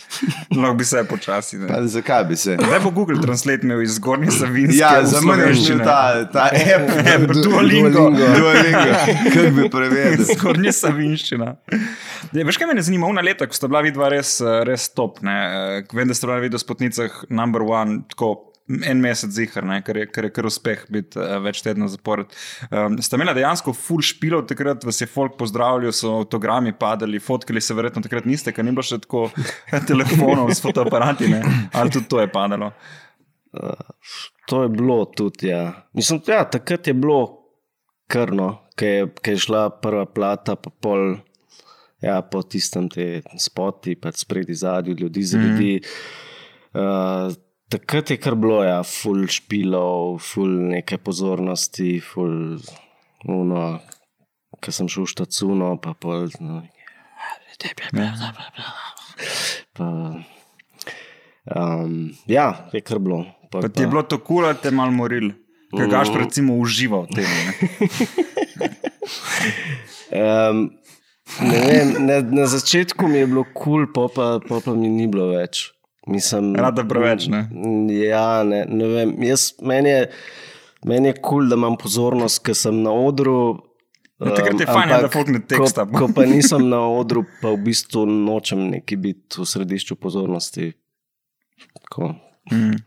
Lahko bi se počasi. Zakaj bi se? Zdaj bo Google Translate imel iz zgornje Savinske. Ja, za mene je že ta, ta app. App, Duolingo. Duolingo. Kako bi prevedel? Skornje savinščina. Ja, veš, kaj me zanima? Una leta, ko sta bila vidva res, eh, res top. Ne? Eh, Vem, da ste bila vidva spotnicah number one, tako en mesec zihar, ne? kar je kar, je kar uspeh biti uh, več tednov zapored. Um, sta imela dejansko full špilov, takrat vas je folk pozdravljal, so avtogrami padali, fotkali se verjetno takrat niste, ker ni bilo še tako telefonov s fotoaparati, ne? ali tudi to je padalo. To je bilo tudi. Ja. Mislim, ja, takrat je bilo krno, ker je, ker je šla prva plata, pa pol. Ja, po tistem te spoti, pač spredi zadnji ljudi za ljudi. Uh, takrat je kar bilo, ja, full špilov, full neke pozornosti, full, uno, ki sem šel v štacuno, pa pol. No, pa, um, ja, je kar bilo. Pa, Pa ti je bilo to kul, ali te mal moril? Kaj gaš, recimo, užival v tem? Ne? Um, ne vem, na, na začetku mi je bilo kul, cool, pa, pa, pa mi ni bilo več. Mislim, Rada preveč, ne? Ja, ne, ne vem. Jaz, meni je meni je kul, cool, da imam pozornost, ker sem na odru. No, takrat je um, fajn, ja, da ampak folk ne teksta. Ko, ko pa nisem na odru, pa v bistvu nočem neki biti v središču pozornosti. Tako. Mm.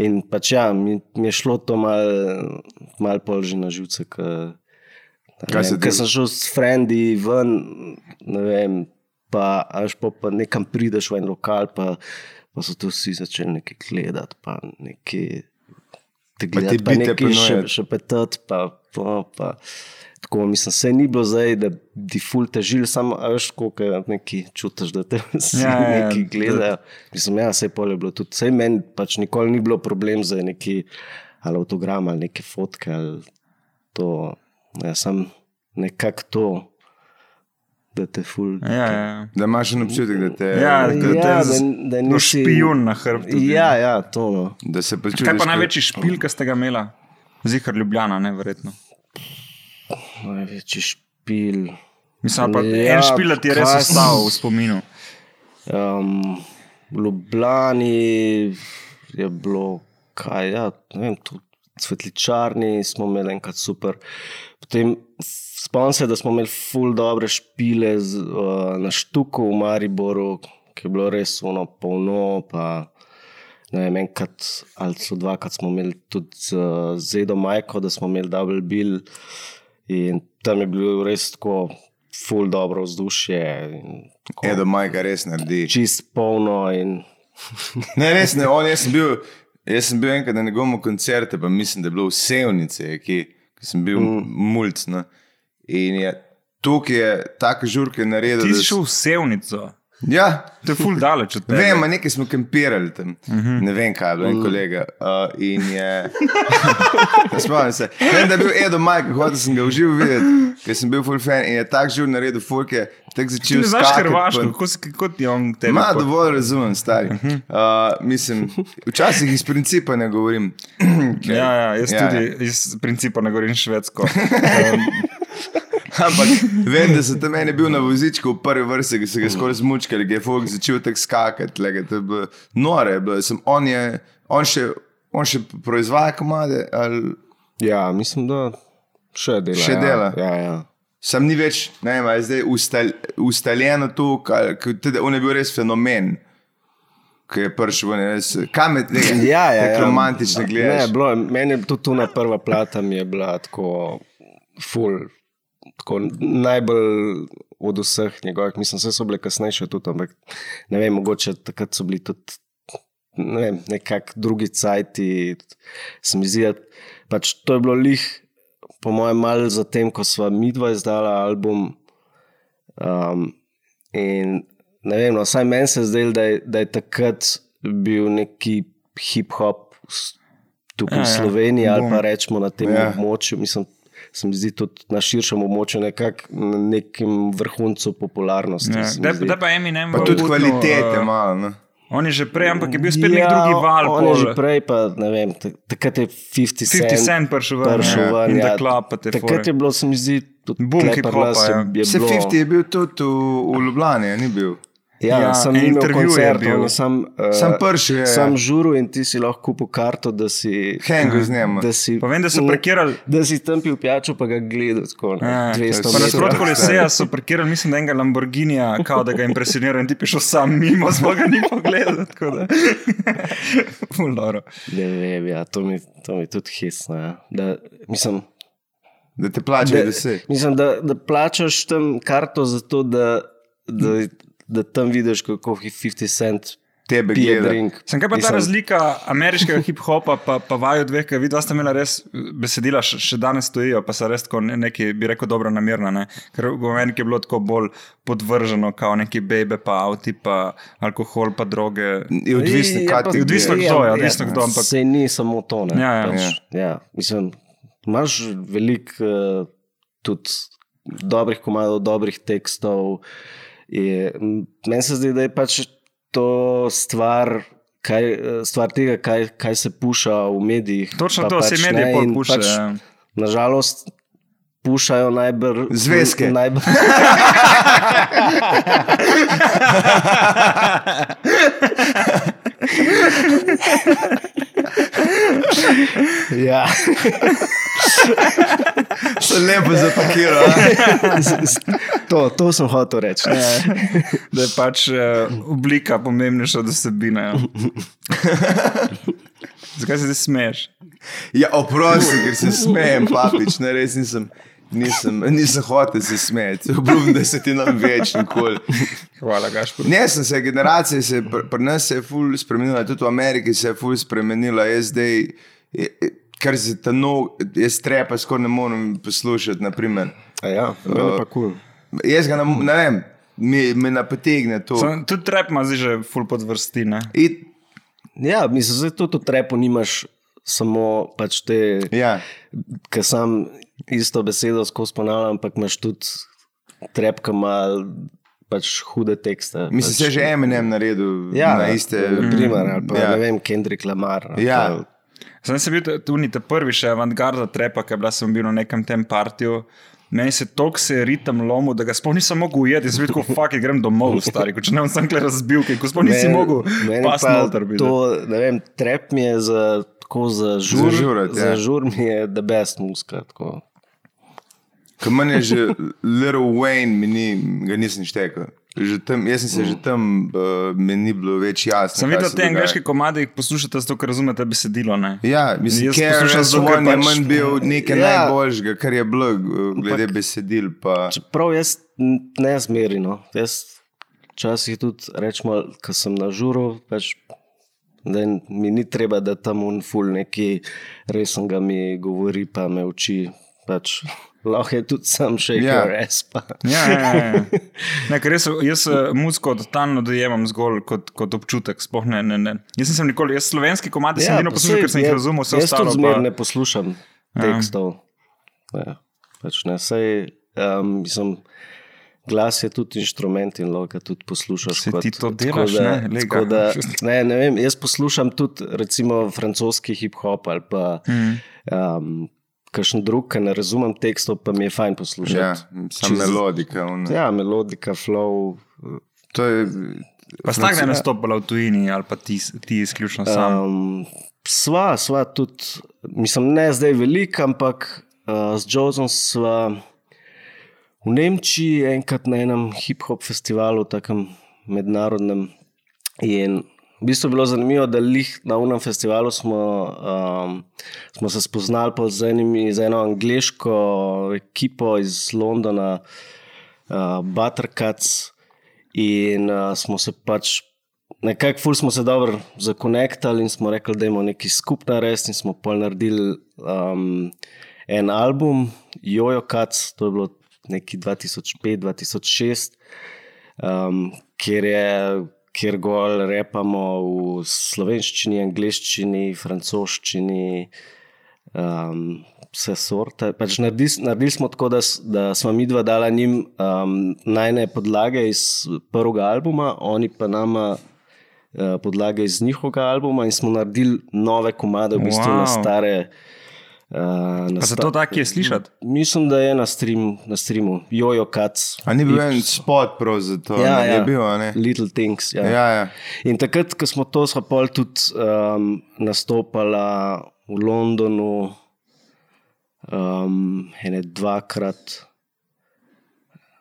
In pač ja, mi, mi je šlo to malo mal pol že na živce. Ka, Kaj se Ker ti- sem šel s frendi ven, ne vem, pa až pa, pa nekam prideš v en lokal, pa, pa so to vsi začeli nekaj gledati, pa nekaj te ti gledati, pa bite nekaj še, še petati, pa, pa, pa. Tako, mislim, se ni bilo zdaj, da bi ful težil, samo veš, koliko neki čutiš, da te vsi Ja, ja, ja, neki da- gledajo. Mislim, ja, vse polje je bilo tudi. Sej meni pač nikoli ni bilo problem za neki ali avtogram ali neke fotke ali to. Ja, sem nekako to, da te ful. Ja, ja. Da imaš en občutek, da te Ja, da, da- ja, da, z- da No, nisi. špijun na hrbtu. Ja, ja, to no. da se počutiš. Kaj pa največji špil, ki ste ga imeli? Zihar Ljubljana, ne verjetno. Največji špil. Mislim, pa Ja, en špil ti je res kaj ostal v spominu. Um, v Ljubljani je bilo, kaj ja, ne vem, tudi svetličarni smo imeli enkrat super. Potem spomnim se, da smo imeli ful dobre špile z, uh, na Štuku v Mariboru, ki je bilo res uno polno. Pa, ne vem, enkrat ali so dvakrat smo imeli tudi z uh, Zedo Majko, da smo imeli double bill. In tam je bilo res tako ful dobro vzdušje. tako Edo Majka res naredi. čist polno. In, Ne, res ne, on, jaz, sem bil, jaz sem bil enkrat na njegovem koncertu, pa mislim, da je bilo v Sevnici, ki, ki sem bil mm. mulj. No. In je tukaj je tako žurke naredil. Ti si šel v Sevnico. Ja, To je full daleč od tega. Vem, a nekaj smo kampirali tam, uh -huh. ne vem kaj, je bilo en kolega. Uh, in je. Spomnim se. Vem, da je bil Edo Majk, hotel sem ga uživo videti, ker sem bil full fan in je tako živ naredil furke, tako Ti začel znaš skakati hrvaško, po- kako kot je on tebe. Ma, dovolj razumem, stari. Uh, mislim, včasih iz principa ne govorim. ker- Ja, ja, jaz Ja, ja, ja. tudi iz principa ne govorim švedsko. Um, Ampak vem, da so tam meni bil na vozičku v prvi vrsti, ki so ga skoraj zmučkali, ki je folk začel tako skakati. Lega, to je bilo nore. je Bilo. Sem, on, je, on, še, on še proizvaja komade, ali Ja, mislim, da še dela. Še ja. dela. Ja, ja. sam ni več, ne vem, je zdaj ustal, ustaljeno to, da on je bil res fenomen. Ki je prišel, ven, kam je tega Ja, ja, ja. romantično gledaš. bilo, je- meni je tudi tuna prva plata mi je bila tako full, tako najbolj od vseh njegovih. Mislim, vse so bile kasnejše tudi, ampak ne vem, mogoče takrat so bili tudi ne vem, nekak drugi cajti. Se mi zdi, pač to je bilo lih, po mojem, malo zatem, ko sva midva izdala album. Um, in ne vem, no, vsaj meni se je zdelo, da, je- da je takrat bil neki hip-hop tukaj Ja, v ja. Sloveniji ali Bom. pa rečemo na tem Ja. ja. območju. Mislim, se mi zdi tudi na širšem območju nekako na nekem vrhuncu popularnosti. ja. se Da, da pa Eminem Pa tudi kvalitete eh, malo. No. On je že prej, ampak je bil spet nek drugi val. Ja, On je pol. že prej, pa ne vem, tak- takrat je 50 cent. 50 cent prišel ven, prišel ja. ven, In ja. The Club, pa te Takrat je bilo, se mi zdi, tudi Boom pri hip-hopa, nas je- ja. je Vse bilo- 50 je bil tudi v, v Ljubljani, ni bil. Ja, Ja, sem en imel intervju je koncert, bil. je sam, uh, Sam pršel je, Sam žuru in ti si lahko kupil karto, da si. Hengo z njim. Da si, Pa vem, da so parkirali. Da si tam pil pijačo, pa ga gledal tako Ja, 200 Pa metrov. nasprot koleseja so parkirali, mislim, da enega Lamborghinija, kao da ga impresionirajo in ti pišel sam mimo, smo ga ni pogledal. dobro. Ne vem, ja, to mi, to mi tudi hisno. Ja. Da, mislim, Da te plačajo, da, da se. mislim da, da plačaš tam karto zato, da, da, da tam vidiš, kako 50 cent Tebe gleda. drink. Sem kaj pa ta Mislim, razlika ameriškega hip-hopa, pa, pa vaju dveh, ki vidva sta imela res besedila, še, še danes stojijo, pa so res tako ne- neki, bi rekel, dobro namerna. Ne? Ker v Ameriki je bilo tako bolj podvrženo, kao neki bebe, pa avti, pa alkohol, pa droge. Je odvisno, Ja, kaj ti je odvisno, kdo je, odvisno kdo, ampak- Sej ni samo to. Ne, Ja, ja. pač, ja. Mislim, imaš veliko uh, tudi dobrih komadov, dobrih tekstov. Je- Meni se zdi, da je pač to stvar. Kaj, stvar tega, kaj, kaj se puša v medijih. Točno pa to, vse medije pol in pušajo, Pač, ja. nažalost, pušajo najbolj. Zvezke. Najbolj, ja. Se lepo zapakiral. to, to sem hotel reči. ne. Da je pač uh, oblika pomembnejša od vsebine. Ja. Zakaj se ti smeješ? Ja, oprosti, ker se smejem, papič, ne res nisem. Nisem, nisem hotel se smeti, obljubim, da se ti nam več nikoli. Hvala, Gašpor. Ne, sem se, generacije se, pri, pri nas se je ful spremenila, tudi v Ameriki se je ful spremenila. Jaz zdaj, kar se ta nov, jaz trepa skoraj ne morem poslušati, naprimer. A Ja, meni pa kul. Jaz ga ne, ne vem, mi, me napotegne to. Sam, tudi trep ima zdaj že full podvrsti. Ne? It, Ja, mislim, da tudi v trepu nimaš samo pač te, ja. ki sam isto besedo skozi ponavljam, ampak imaš tudi trep, ki ima pač hude tekste. Mislim, pač, se je že Eminem naredil ja, na iste. Primer, ali pa Ja. ne vem, Kendrick Lamar. ali Ja. Sem se bil tudi ta prvi, še avantgarda trepa, ki je bila sem bil na nekem tem partiju. Meni se tok se je ritem lomil, da ga sploh nisem mogel ujeti, jaz sem tako, fuck, grem domov, stari, če ne bom sam kle razbil, ker ko sploh nisi Meni- mogel meni pa. To, ne vem, trep mi je za, tako za žur. Za žurat, za ja. žur mi je the best muska. Tako. Ker meni je že Little Wayne, ni, ga nisem štekel. Že tam, jaz sem se že tam, uh, mi ni bilo več jasno. Sem videl te angliške komade, jih poslušate zato, ker razumete besedilo. Ne? Ja, mislim, zato, ker je pač- manj bil nekaj Ja. najboljšega, kar je bilo, uh, glede besedil. Pa. Čeprav jaz ne zmerino. Jaz včasih tudi rečemo, ko sem na žuru, pač, da mi ni treba, da tam un ful neki resen ga mi govori, pa me uči. Pač, lahko je tudi sam še Ja. Pa. Ja, ja, ja, ja. Ne, ker res, jaz eh, muziko totalno dojemam zgolj kot, kot občutek. sploh Ne, ne, ne. Jaz nisem nikoli, jaz slovenski komadi ja, sem pa poslušal, ker sem jih je- razumel, Jaz ostalo. tudi zmeraj Pa, ne poslušam tekstov. Ja, pač ne, sej, um, mislim, glas je tudi inštrument in lahko tudi poslušaš. Saj kot- ti to delaš, da- ne, lega. Da, ne, ne vem, jaz poslušam tudi recimo francoski hip-hop ali pa Mhm. um, kakšen drug, ki ne razumem tekstov, pa mi je fajn Ja, poslušati. sam Čez- melodika. ono. Ja, melodika, flow. To je, pa stak da je nastopila v tujini ali pa ti, ti izključno sam. Um, sva, sva tudi, mislim, ne zdaj veliko, ampak uh, z Jozom sva v Nemčiji enkrat na enem hip-hop festivalu, takem mednarodnem. In v bistvu je bilo zanimivo, da lih na unem festivalu smo, um, smo se spoznali z, enimi, z eno angliško ekipo iz Londona, uh, Buttercuts, in uh, smo se pač nekako ful smo se dobro zakonektali in smo rekli, da imamo nekaj skupna res in smo pol naredili um, en album, Jojo Cuts, to je bilo neki 2005-2006, um, kjer je. Ker gol repamo v slovenščini, angliščini, francoščini, um, vse sorte. Pač naredili, naredili smo tako, da, da smo mi dva dala njim um, najne podlage iz prvega albuma, oni pa nama uh, podlage iz njihovega albuma in smo naredili nove komade, v bistvu wow. na stare. Uh, na Pa zato tak je slišati. Mislim, da je na, stream, na streamu, Jojo Cuts. a ni bil en spot prav za to? Ja, ne? ja. Je bil, a ne? Little Things. Ja. Ja, ja. In takrat, ko smo to, smo pol tudi um, nastopala v Londonu, um, ene dvakrat.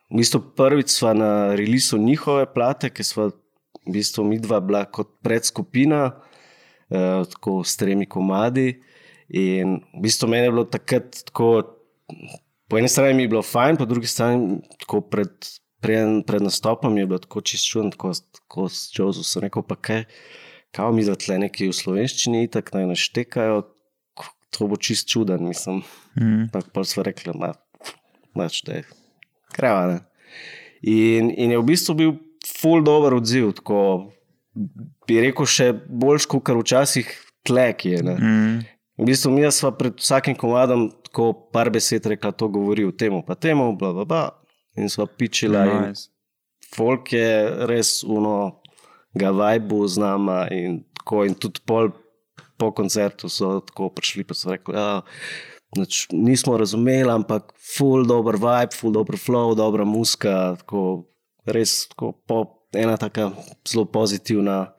V bistvu prvič smo na releasu njihove plate, ki smo v bistvu mi dva bila kot predskupina, uh, tako s tremi komadi. In v bistvu meni je bilo takrat tako, po eni strani mi je bilo fajn, po drugi strani tako pred, pred, pred nastopom je bilo tako čist čudno, tako, tako s Jozo sem rekel, pa kaj, kao mi zatle neki v slovenščini, tako naj naštekajo, to bo čist čuden, mislim. Mm. Pa pa smo rekli, da pač da je krava. Ne? In, in je v bistvu bil full dober odziv, tako bi rekel, še boljš, kot včasih tlek je. Ne? Mm. V bistvu mi smo pred vsakim komadom tako par besed rekla, to govori o tem, pa temu, bla, bla, bla. In smo pičila. Nice. Nice. Folk je res uno, ga vajbu z nama in, tako, in tudi pol po koncertu so tako prišli, pa so rekli, da ja, nismo razumeli, ampak full dober vibe, full dober flow, dobra muska, tako res tako po, ena taka zelo pozitivna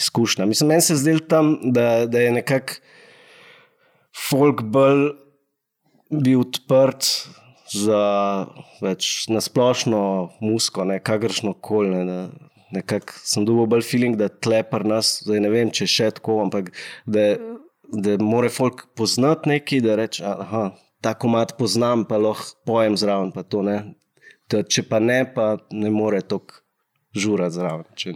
izkušnja. Mislim, meni se je zdelo tam, da, da je nekako folk bolj bil odprt za več nasplošno musko, ne kakršno koli. Ne, ne. Nekako sem dobil bolj feeling, da tlepar nas, zdaj ne vem, če še tako, ampak da, da mora folk poznati nekaj, da reče, aha, ta komat poznam, pa lahko pojem zraven, pa to ne. Da, če pa ne, pa ne more tako žurati zraven. Če...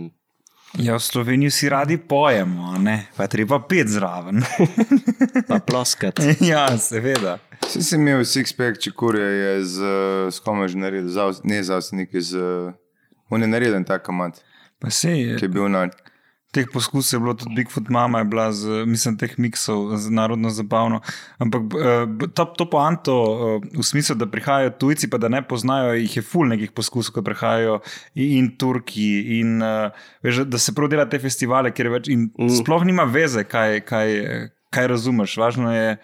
Ja, v Sloveniji vsi radi pojemo, ne? pa je treba pet zraven. Pa ploskati. ja, seveda. Si si imel six-pack, če kurje je z, s kom je že naredil, Zav, ne zavstveniki, z, on je naredil tak kamat, Pa sej, ki je bil na, teh poskusov je bilo tudi Bigfoot, mama je bila, z, mislim, teh miksov z narodno zabavno. Ampak eh, to, to poanto eh, v smislu, da prihajajo tujci, pa da ne poznajo, jih je ful nekih poskusov, ko prihajajo in, in Turki. In, uh, veš, da se prav dela te festivale, ker je več. In mm. sploh nima veze, kaj, kaj, kaj razumeš. Važno je.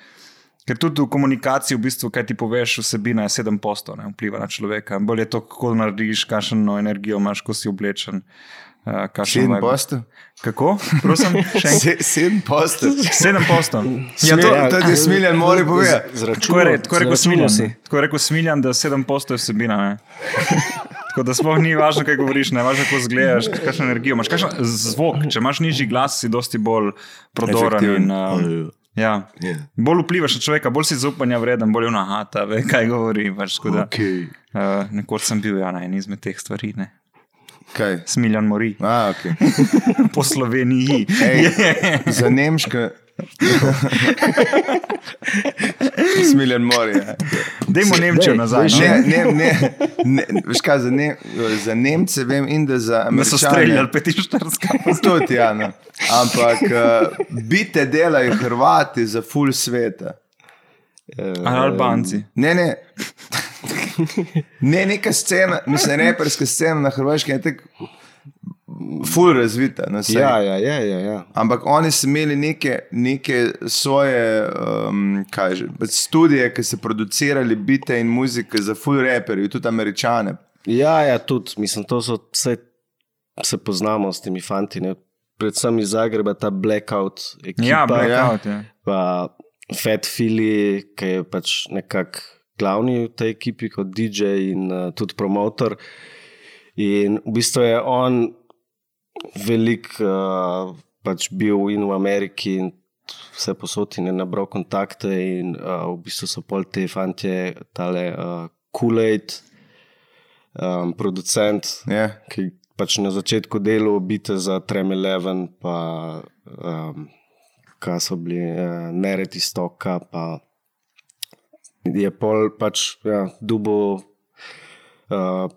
Ker tudi v komunikaciji, v bistvu, kaj ti poveš, vsebina je sedem postov, ne vpliva na človeka. Bolje je to, kako narediš, kakšno energijo imaš, ko si oblečen. Uh, kakšen sedem vibe. postov. Kako? Prosim. Se, sedem postov. Sedem postov. Ja, to, to ti smiljan mora povedati. Tako je, tako je rekel Smiljan. Tako je rekel Smiljan, da sedem postov je vsebina. Ne? Tako da sploh ni važno, kaj govoriš, ne važno, kako zgledaš, kakšno energijo imaš. Kakšen zvok, če imaš nižji glas, si dosti bolj prodoren. In, uh, ja. Bolj vplivaš na človeka, bolj si zaupanja vreden, bolj je ona, ta ve, kaj govori. Pač, tako da, Okay. uh, nekoč sem bil ja, na eni izmed teh stvari. Ne? Kaj? Smiljan mori A, okay. po Sloveniji. Ej, za nemške, Smiljen morje. Dajmo Se- Nemčijo nazaj. No? Ne, ne, ne, ne, veš kaj, za, ne, za Nemce vem in da za Da so Američane. streljali 45. Tudi, ja, no. Ampak uh, bite delajo Hrvati za full sveta. Ali Albanci. Ne, ne. Ne, neka scena, mislim, reperska scena na Hrvaškem je tako full razvita. No. Ja, ja, ja, ja, ja. Ampak oni so imeli neke, neke svoje um, kaj že, pač studije, ki so producirali bite in muzike za full reperje, tudi američane. Ja, ja, tudi, mislim, to so vse, se poznamo s temi fanti. Ne? Predvsem iz Zagreba, ta Blackout ekipa. Ja, blackout. Ja. pa Fat Fili, ki je pač nekako glavni v tej ekipi kot DJ in uh, tudi promotor. In v bistvu je on velik uh, pač bil in v Ameriki in vse posod in je nabral kontakte in uh, v bistvu so pol te fantje, tale uh, Kool-Aid, um, producent, Ja. ki pač na začetku delal bite za Trem Eleven, pa um, kaj so bili, uh, Nereti Stoka, pa je pol pač ja, dubo. Uh,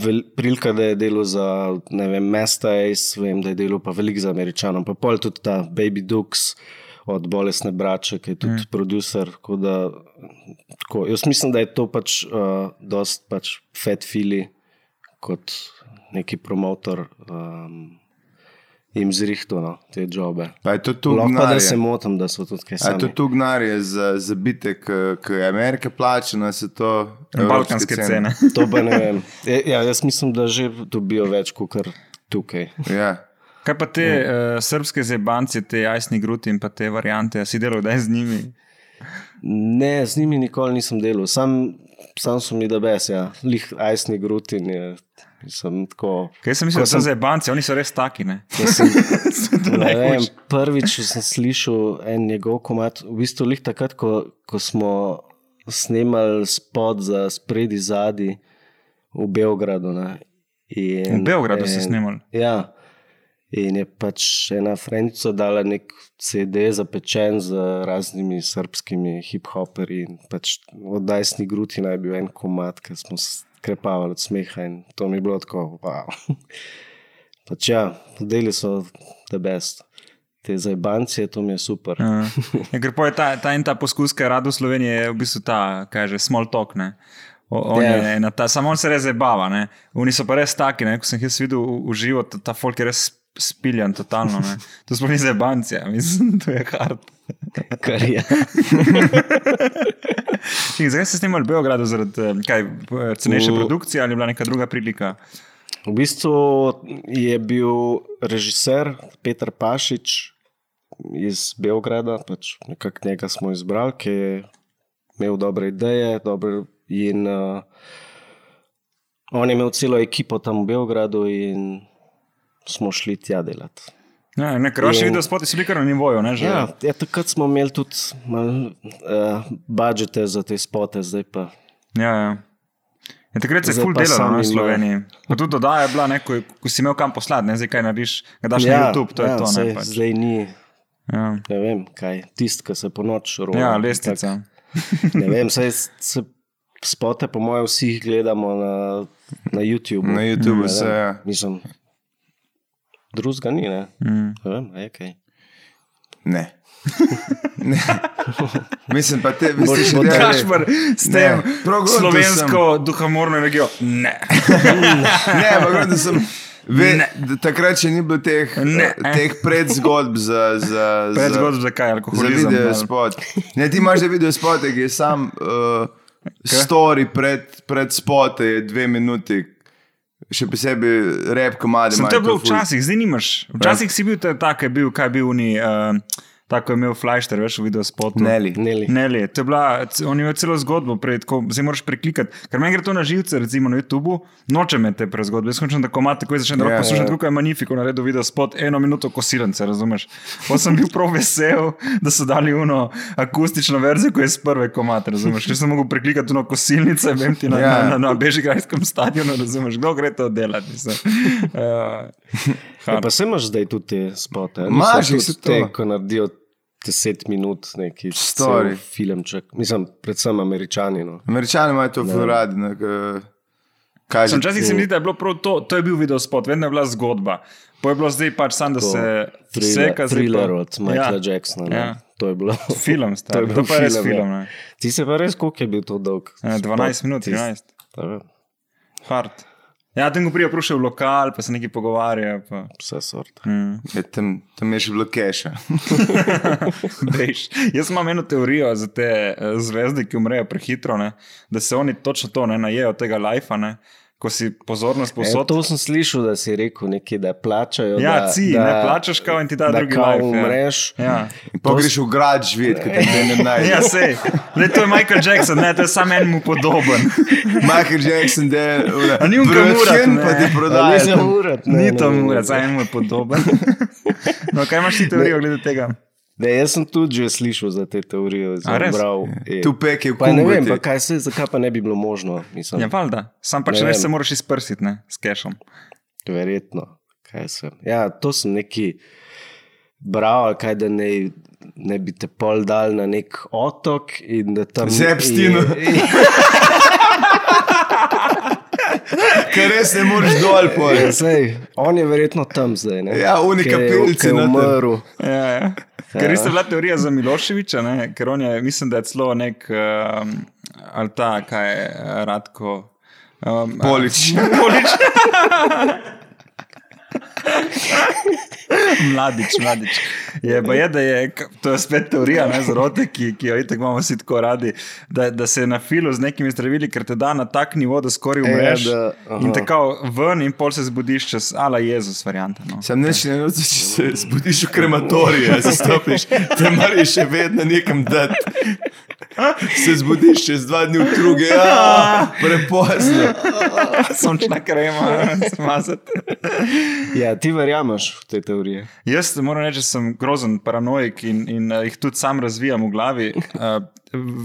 vel, prilika, da je delal za vem, Mesta Ace, vem, da je delal pa veliko za Američanom, pa pol tudi ta Baby Dukes od Bolesne Brače, ki je tudi mm. producer. tako Da, tako, jaz mislim, da je to pač uh, dost pač fat fili kot neki promotor. Um, Jim zrihto no, te jobe. Pa je Lahko da se motim, da so tudi kaj A je to sami. tu gnarje za, za bite, ki je Amerika plačena, se to. Balkanske cene. To pa ne vem. E, Ja, jaz mislim, da že dobijo več kot kar tukaj. Ja. Kaj pa te uh, srpske zebance, te jajsni gruti in pa te variante, si delal kdaj z njimi? Ne, z njimi nikoli nisem delal, sam, sam so mi da bes, ja. lih ajsni grutin je. Sem tako. Kaj sem mislil, da so zebance, oni so res taki. Ne? Ne vem, prvič sem slišal en njegov komat, v bistvu lih takrat, ko, ko smo snemali spod za spredi zadi v Beogradu. Ne. In, V Beogradu ste en- snemali? Ja. In je pač ena frenčica dala nek CD zapečen z raznimi srpskimi hip-hoperji. Pač od Dajsni Gruti naj bil en komat, ki smo se krepavali od smeha in to mi je bilo tako, wow. Pač ja, deli so the best. Te zajbancije, to mi je super. Uh, ja, ker pa je ta, ta en ta poskus, ki je rado v Sloveniji, je v bistvu ta, kaj že, small talk. Ne? On Ja. je ena ta, samo on se res zabava. Oni so pa res taki, ne? ko sem jih videl v živo, ta, ta folk je res spiljan, totalno. Ne? To sploh ni zebancija, mislim, to je hard. Kar je. In Zakaj ste snimali v Beogradu? Zaradi eh, kaj, cenejše produkcije ali je bila neka druga prilika? V bistvu je bil režiser Petr Pašič iz Beograda, pač nekako njega smo izbrali, ki je imel dobre ideje. Dobre, in uh, on je imel celo ekipo tam v Beogradu, in smo šli tja delati. Ja, ne, ker vaši In- video spoti so bili kar na nivoju. Ne, že? Ja, ja, takrat smo imeli tudi malo uh, budžete za te spote, zdaj pa. Ja, ja. Ja, takrat se je ful delalo v Sloveniji. Pa tudi dodaja je bila, ne, ko, ko si imel kam poslati, ne zdaj kaj narediš, ga daš na YouTube, to je ja, to. Ne, pač. Zdaj ni, ja. ne vem, kaj, tisti, ki se po noč roja. ja, lestica. Ne vem, saj se spote, po mojem, vsi gledamo na, na YouTubu. Na YouTubu Ne se, ja. Mislim, drugega ni, ne? Mm. Ne vem, je kaj. Ne. ne. Mislim pa te, še bo delali. Kašpar, s tem slovensko duhamorno energijo. Ne. Ne, ampak da sem. Ve, da takrat še ni bilo teh, Ne. teh predzgodb za, za, Pred za, zgodb za kaj, za alkoholizem. video ali- spot. Ne, ti imaš že video spot, ki je sam uh, story pred, pred spot, je dve minuti. Še posebej rep, komadi. Sem to ful- včasih, zdaj nimaš. Včasih si bil ta, ta ki je bil, kaj je bil ni. Uh, Tako je imel Fleischter, veš, video spotu. Neli. Neli. Ne, le, to je bila, on je imel celo zgodbo, prej, tako, zdaj moraš preklikati. Ker meni gre to na živce, recimo na YouTubu, nočem me te prezgodbe. Jaz hočem, da komat tako začne, da Ja, lahko poslušam, ja. tako kot je Magnifico naredil video spot, eno minuto kosilence, razumeš? Pa sem bil prav vesel, da so dali uno akustično verzijo, ko je z prve komate, razumeš? Ker sem mogel preklikati uno kosilnice, vem ti na, Ja. na, na, na Bežigrajskem stadionu, razumeš? Kdo gre to delati? Uh, Ja, pa se imaš zdaj tudi te spote. saj to. te, ko naredijo deset minut, neki Stari. cel filmček. Mislim, predvsem američani. No. Američani imajo to zelo radi. ne, ke- Kaj Sem že? včasih se mi zdi, da je bilo prav to, to je bil video spot, vedno je bila zgodba. Pa je bilo zdaj pač sam, da se Thriller, vseka zdaj thriller pa- od Michaela ja. Jacksona. ne. Ja. To je bilo. Film, To star. je to, bil to pa je res film, ja. film. Ne? Ti se pa res, koliko je bil to dolg? Eh, 12 minut, Tisti- 13. To je Hard. Ja, tam ko prija prišel v lokal, pa se nekaj pogovarja. Pa. Vse sort. Mm. Je, tam, tam je še bilo keša. Dejš. Jaz imam eno teorijo za te eh, zvezde, ki umrejo prehitro, ne? da se oni točno to ne najejo tega lajfa, ne? Ko si pozornost E, posod. to sem slišal, da si rekel nekaj, da plačajo. Ja, da, ci, da, ne, plačaš kao in ti da da drugi kao life, ja. umreš. Ja. In pa greš v grad živeti, ker te ne najde. Ja, sej. Le, to je Michael Jackson, ne, to je samo enemu podoben. Michael Jackson, da je A ni urat, Brötchen, ne? pa ti Ja, prodaja. nisem urat, ne, Ni ne. mura, samo enemu je podoben. No, kaj imaš ti teorijo glede tega? Ne, jaz sem tudi že slišal za te teorije. A, res? Bral, e. Tu pek je Pa ne vem, pa kaj se, zakaj pa ne bi bilo možno. Mislim, Ja, valjda. Sam pač Ne res se moraš izprsiti, ne, s kešom. Verjetno. Kaj sem. Ja, to sem neki bral, kaj da ne, ne bi te pol dal na nek otok in da tam. Z Epsteinu. in- Ker res ne moreš dol Ja, pojeti. sej, on je verjetno tam zdaj. Ne? Ja, je- ker je noter. umrl. Ja, ja. Ker res je bila teorija za Miloševiča, ne? ker on je, mislim, da je celo nek, um, ali ta, kaj je, Radko. Um, Polič. Polič. mladič, mladič. Je je, da je, to je spet teorija ne, zarote, ki, ki jo itek imamo vsi tako radi, da, da se na filu z nekimi zdravili, ker te da na tak nivo, da skoraj umreš. da, aha. in tako ven in pol se zbudiš čez ala Jezus varianta. No. Sem neč ne noč, če se zbudiš v krematoriju, se stopiš, te moraš še vedno nekam dati. Se zbudiš čez dva dni druge, ja, prepozno. Sončna krema, smazati. Ja, ti verjameš v te teorije. Jaz moram reči, da sem grozen paranoik in, in uh, jih tudi sam razvijam v glavi. Uh,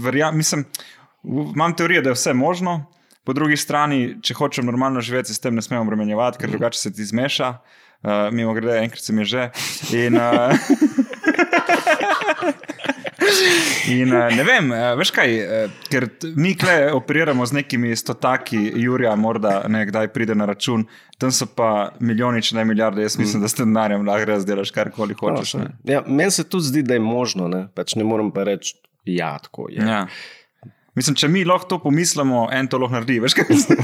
verjam, mislim, v, imam teorijo, da je vse možno, po drugi strani, če hočem normalno živeti, se s tem ne smem obremenjevati, ker drugače se ti zmeša. Uh, mimo grede, enkrat se mi je že. In, uh, In uh, ne vem, uh, veš kaj, uh, ker mi kle operiramo z nekimi stotaki, Jurija, morda nekdaj pride na račun, tam so pa milijoni, če ne milijarde. Jaz mislim, da s tem denarjem lahko res delaš karkoli hočeš. ne. Ja, meni se tudi zdi, da je možno, ne? pač ne morem pa reči, ja, tako je. Ja. Mislim, če mi lahko to pomislimo, en to lahko naredi. Veš kaj mislim?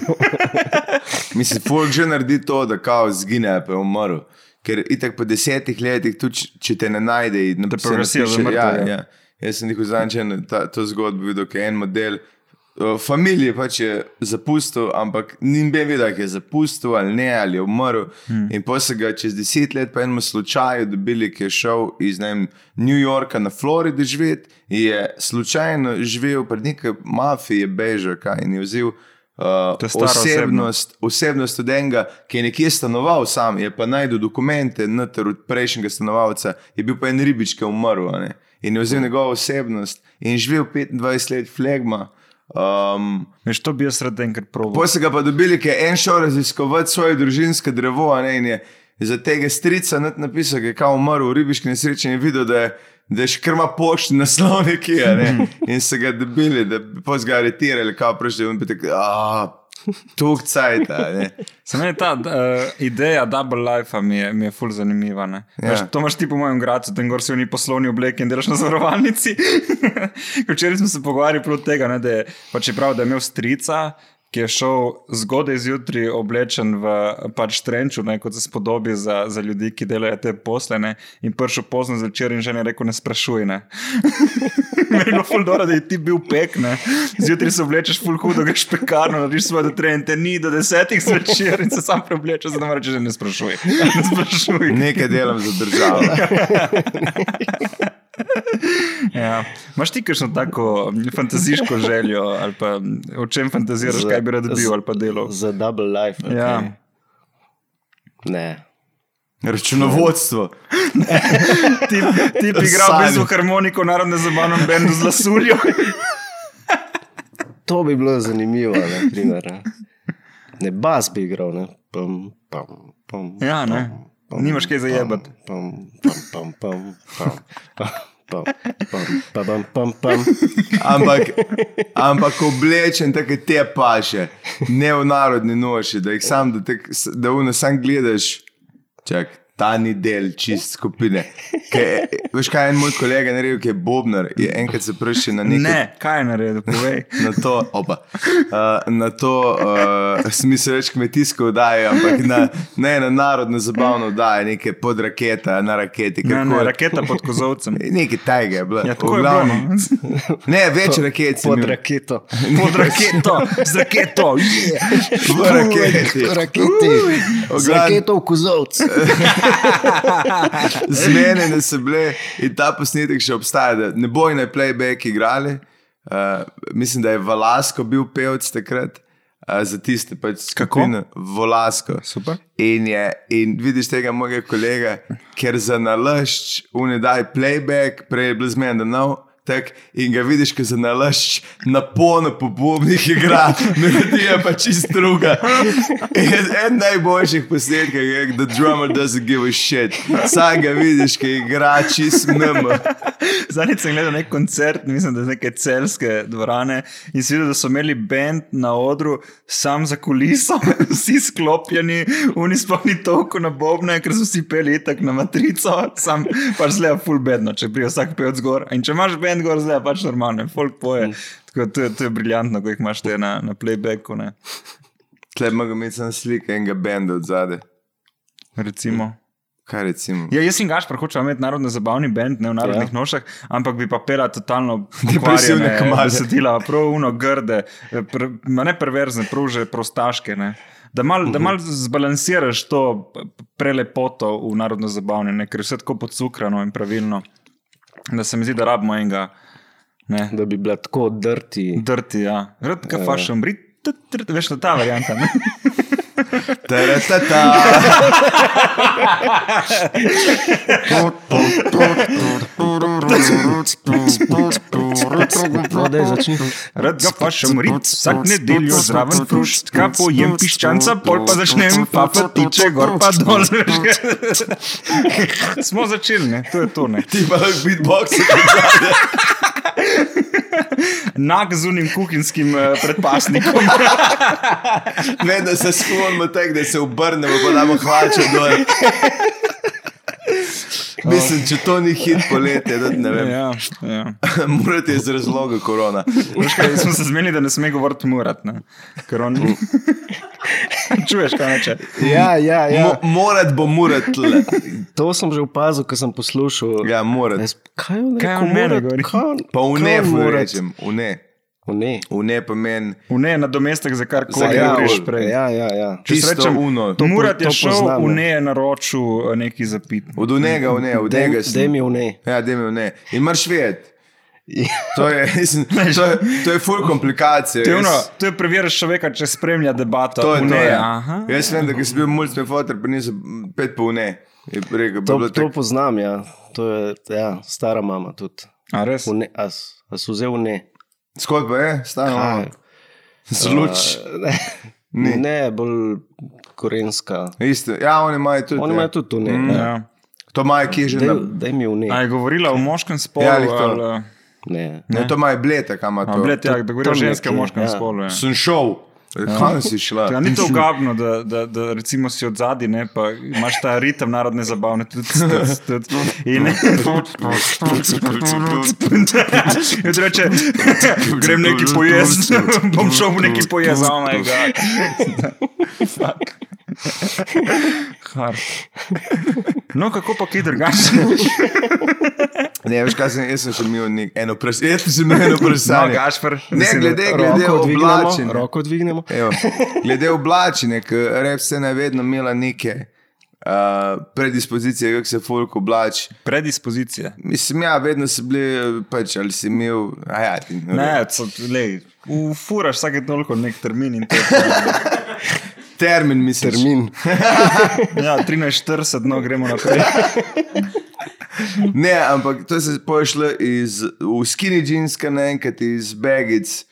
Mislim, folk že naredi to, da kao zgine, pa je umrl. Ker itak po desetih letih, tudi če te ne najde, ne Te progresijo za mrtev, Ja, ja. ja. Jaz sem jih vzančen to zgodbo videl, ker je en model. Familije pač je zapustil, ampak ni bi vedel, ali je zapustil ali ne, ali je umrl. Hmm. In pa so ga čez deset let, po enem slučaju, dobili, ki je šel iz vem, New Yorka na Florido živeti, je slučajno živel pred nekaj mafije, bežal kaj in je vzel. Uh, osebnost, osebnost od enega, ki je nekje stanoval sam, je pa najdel dokumente noter od prejšnjega stanovalca, je bil pa en ribič, ki je umrl. ne. In je vzel njegovo osebnost in živel 25 let flegma. Um, Veš, to bi jaz rad enkrat proval. Potem so ga pa dobili, ker je en šel raziskovati svoje družinsko drevo, ne, in je za tega strica napisal, da je kao umrl v ribiški nesreči in je videl, da je, da je še krma pošti naslov nekje. a Ne? In so ga dobili, da pa ga aretirali, kao prišli in bi tako, ah, tuk cajt. Sem meni ta uh, ideja double life mi je, mi je ful zanimiva. ne. Ja. Veš, to imaš ti po mojem gradu, tam gor si v neki poslovni obleki in delaš na zavarovalnici. Včeraj smo se pogovarjali prav tega, ne, da je pač je prav, da je imel strica. Ki je šel zgodaj zjutraj oblečen v pač trenču, ne, kot se spodobi za, za ljudi, ki delajo te posle. Ne, in prišel pozno zvečer in že ne rekel: Ne sprašuj. Ne. Meni je bilo ful dobro, da je ti bil pek. Ne. Zjutraj se oblečeš ful hudo, greš pekarno, narediš svoje trenje, te ni do desetih zvečer in se sam preoblečeš, zato moraš že ne sprašuj. Ne sprašuj. Nekaj delam za državo. Ja. Imaš ti kakšno tako fantazijsko željo, ali pa o čem fantaziraš, Za- kaj bi rad bil ali pa delal? Za double life. Okay. Ja. Ne. Računovodstvo. Ti, ti bi igral Sanj. v bistvu harmoniko v narodnem zabavnem bendu z lasuljo. To bi bilo zanimivo, ne, primer, ne. ne bas bi igral. Ne. Pum, pum, pum, Ja, ne. pum, Nimaš kaj zajebati. Pum, pum, pum, pum, pum, pum, pam, pam, pam, pam. Ampak, ampak oblečen tako kot te paše, ne v narodni noši, da jih sam, da, tek, da uno sam gledaš, čak, ta ni del čist skupine. Ke, veš kaj, en moj kolega naredil, ki je Bobnar, je enkrat se prišel na nekaj. Ne, kaj je naredil, povej. Na to, opa, uh, na to uh, smisel več kmetijsko oddaje, ampak na, ne na narodno zabavno oddaje, neke pod raketa, na raketi. Ne, ne, raketa pod kozovcem. Nekaj tajega je bilo. Ja, tako je bilo. no. Ne, več raket sem Pod imel. raketo. Pod raketo, z raketo. Yeah. V raketi. Raketi. Z Oglan- raketo v kozovc. Zmenjene so bile in ta posnetek še obstaja, da ne bojo na playback igrali. Uh, mislim, da je Valasko bil pevc takrat. Uh, za tiste, pač Kako? skupino Volasko. Super. In, je, in vidiš tega mojega kolega, ker za nalašč unedaj playback, prej je bil zmeden, da nov. Tak, in ga vidiš, ko za nalašč na polno po bobnih igra, melodija pa čist druga. In en najboljših posnetkov je, da drummer doesn't give a shit. Sam ga vidiš, ki igra čist mimo. Zadnjič sem gledal nek koncert, mislim, da iz neke celske dvorane in si videl, da so imeli bend na odru, sam za kuliso, vsi sklopljeni, oni sploh ni toliko na bobne, ker so vsi peli tak na matrico, sam pač zgleda full bedno, če prije vsak pevc gor. In če imaš bend gor, zgleda pač normalno, folk poje. Tako, to, je, to je briljantno, ko jih imaš te na, na playbacku. Ne. Tle mogo imeti sem slike enega benda od zadaj. Recimo. Kaj recimo? Ja, jaz in Gašpar hočemo imeti narodno zabavni bend, ne v narodnih ja. nošah, ampak bi pa pela totalno Depresivne komade. besedila, prav uno grde, eh, pr, ma ne perverzne, prav že prostaške. Ne. Da malo Mhm. mal zbalansiraš to prelepoto v narodno zabavne, ne, ker je vse tako podcukrano in pravilno, da se mi zdi, da rabimo enega. Ne. Da bi bila tako drti. Drti, ja. Rad ka fašem, rit, trt, trt, veš, na ta varianta. Ne? Taratata. No, daj začni. Rad ga fašem, rit, vsak nedeljo zraven frušt, ka pojem piščanca, pol pa začnem papatiče gor pa dol. Smo začeli, ne? to je to. Ne? Ti pa lahko beatboxe. Nag z unim kuhinskim eh, predpasnikom. Ne, da se sklonimo tako, da se obrnemo, pa damo hlače dol. Mislim, če to ni hit poletje, da ne vem. ja, ja. Morate iz razloga korona. Kaj, smo se zmenili, da ne sme govoriti murat. Ne? Ker on... Čuješ, kaj neče? Ja, ja, ja. Mo, morat bo murat tle. To sem že opazil, ko sem poslušal. Ja, morat. Kaj on Kaj rekel, on meni govori? Kaj on- Pa v kaj ne, on rečem, v ne. V ne. V ne pomeni V ne, na domestek za kar koli ja, v- prej. Ja, ja, ja. Če Čisto srečem, uno. To Murat je to šel poznam, v ja. ne naročil eh, neki zapit. od njega, v ne, od njega. daj mi v ne. Ja, da mi v ne. In marš vedeti. To je, mislim, to je, to je full komplikacija. To je, ono, to je preverjati človeka, če spremlja debato. To je v to. ne. Ja. Aha. Jaz vem, da sem bil mulj, fotor, pa nisem pet pa v ne. Je rekel, To, bilo to tako. poznam, ja. To je ja, stara mama tudi. A res? V ne, a, s- a so vzel v ne. Skodba je, stano. Zluč. Ne, Ni. ne, bolj korenska. Isto. Ja, oni imajo tudi. Oni imajo tudi to ne. Mm. Ja. To imajo kje že Daj, na. daj mi v ne. A je govorila o moškem spolu? Ja, lih to. ali, Ne. Ne, to imajo blete, kam ima to. bled, ja, da govorijo o ženskem moškem ja. spolu. Ja. Sem šel. Kam si šla? Ja, ni to ugabno, da, da, da recimo si od zadaj, ne, pa imaš ta ritem narodne zabavne. In ti reče, grem neki pojesti, bom šel v neki pojesti, oh bog. Fuck. Har. No, kako pa kaj drugače? Ne, veš kaj sem, jaz sem še imel nek, eno vprašanje. Jaz sem imel eno No, vprašanje. Gašper, Ne, mislim, glede, glede oblačenja. roko dvignemo. Evo, glede oblačenja, ker rep se je vedno imela neke uh, predispozicije, kako se folk oblači. Predispozicije. Mislim, ja, vedno so bili, pač, ali si imel, ja, ti, Ne, so, lej, ufuraš vsake toliko nek termin in to. termin, mislim. Termin. Ja, 13.40, no, gremo naprej. Ne, ampak to se pošle iz v skinny jeanska, naenkrat iz bagic.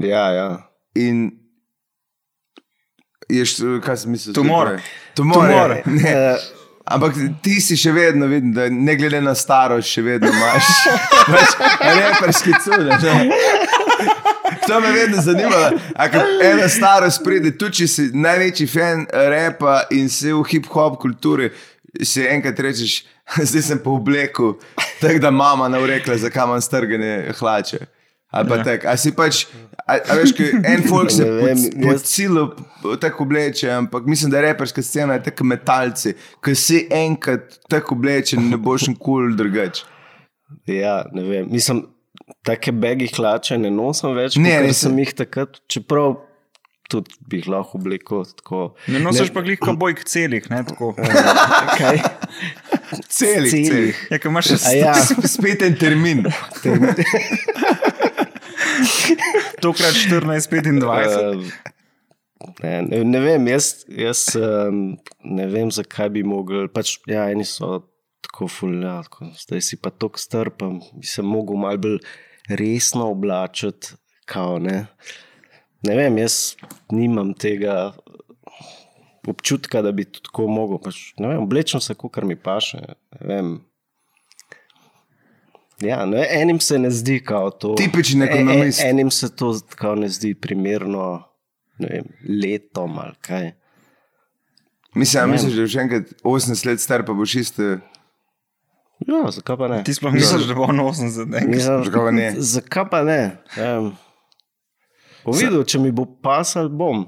Ja, ja. In je, št- kaj sem mislil? Tumor. Tumor. Tumor. je. Ne. Eh, Ampak ti si še vedno, vidim, da ne glede na starost, še vedno imaš pač, reperski cudež. To me vedno zanima. Ena starost pride, tudi če si največji fan repa in si v hip-hop kulturi, si enkrat rečeš, zdaj sem po obleku, tako da mama ne urekla, zakaj imam strgane hlače. Ali pa Ja. tako, a si pač, a, a veš, en folk se Ne po jaz- cilu tako obleče, ampak mislim, da reperska scena je tako metalci, ki si enkrat tako oblečen, ne boš nikoli drugač. Ja, ne vem. Mislim, take begi hlače ne nosim več, Ne, ne, nisem. sem jih takrat, čeprav tudi bi jih lahko oblekel tako. Ne nosiš pa glih kobojk celih, ne tako. Kaj? Celih, Celih. celih. Ja, imaš še A ja, Spet en termin. tokrat 14, 25. uh, ne, ne, ne vem, jaz, jaz um, ne vem, zakaj bi mogel. Pač, ja, eni so tako fulja, tako, zdaj si pa tako strpam, bi se mogel malo bolj resno oblačiti. Kao, ne. ne vem, jaz nimam tega občutka, da bi to tako mogel. Pač, ne vem, oblečem se, kot mi paše. ne vem. Ja, ne, enim se ne zdi kao to. Tipičen ekonomist. E, e, enim se to kao ne zdi primerno ne vem, letom ali kaj. Mislim, Ne. mislim, že enkrat 18 let star, pa boš isto. Ja, zakaj pa ne? Ti sploh misliš, da bo on 80 enkrat? Mislim, Zakaj pa ne? Zakaj pa ne? Um, Povedal, če mi bo pasal, bom.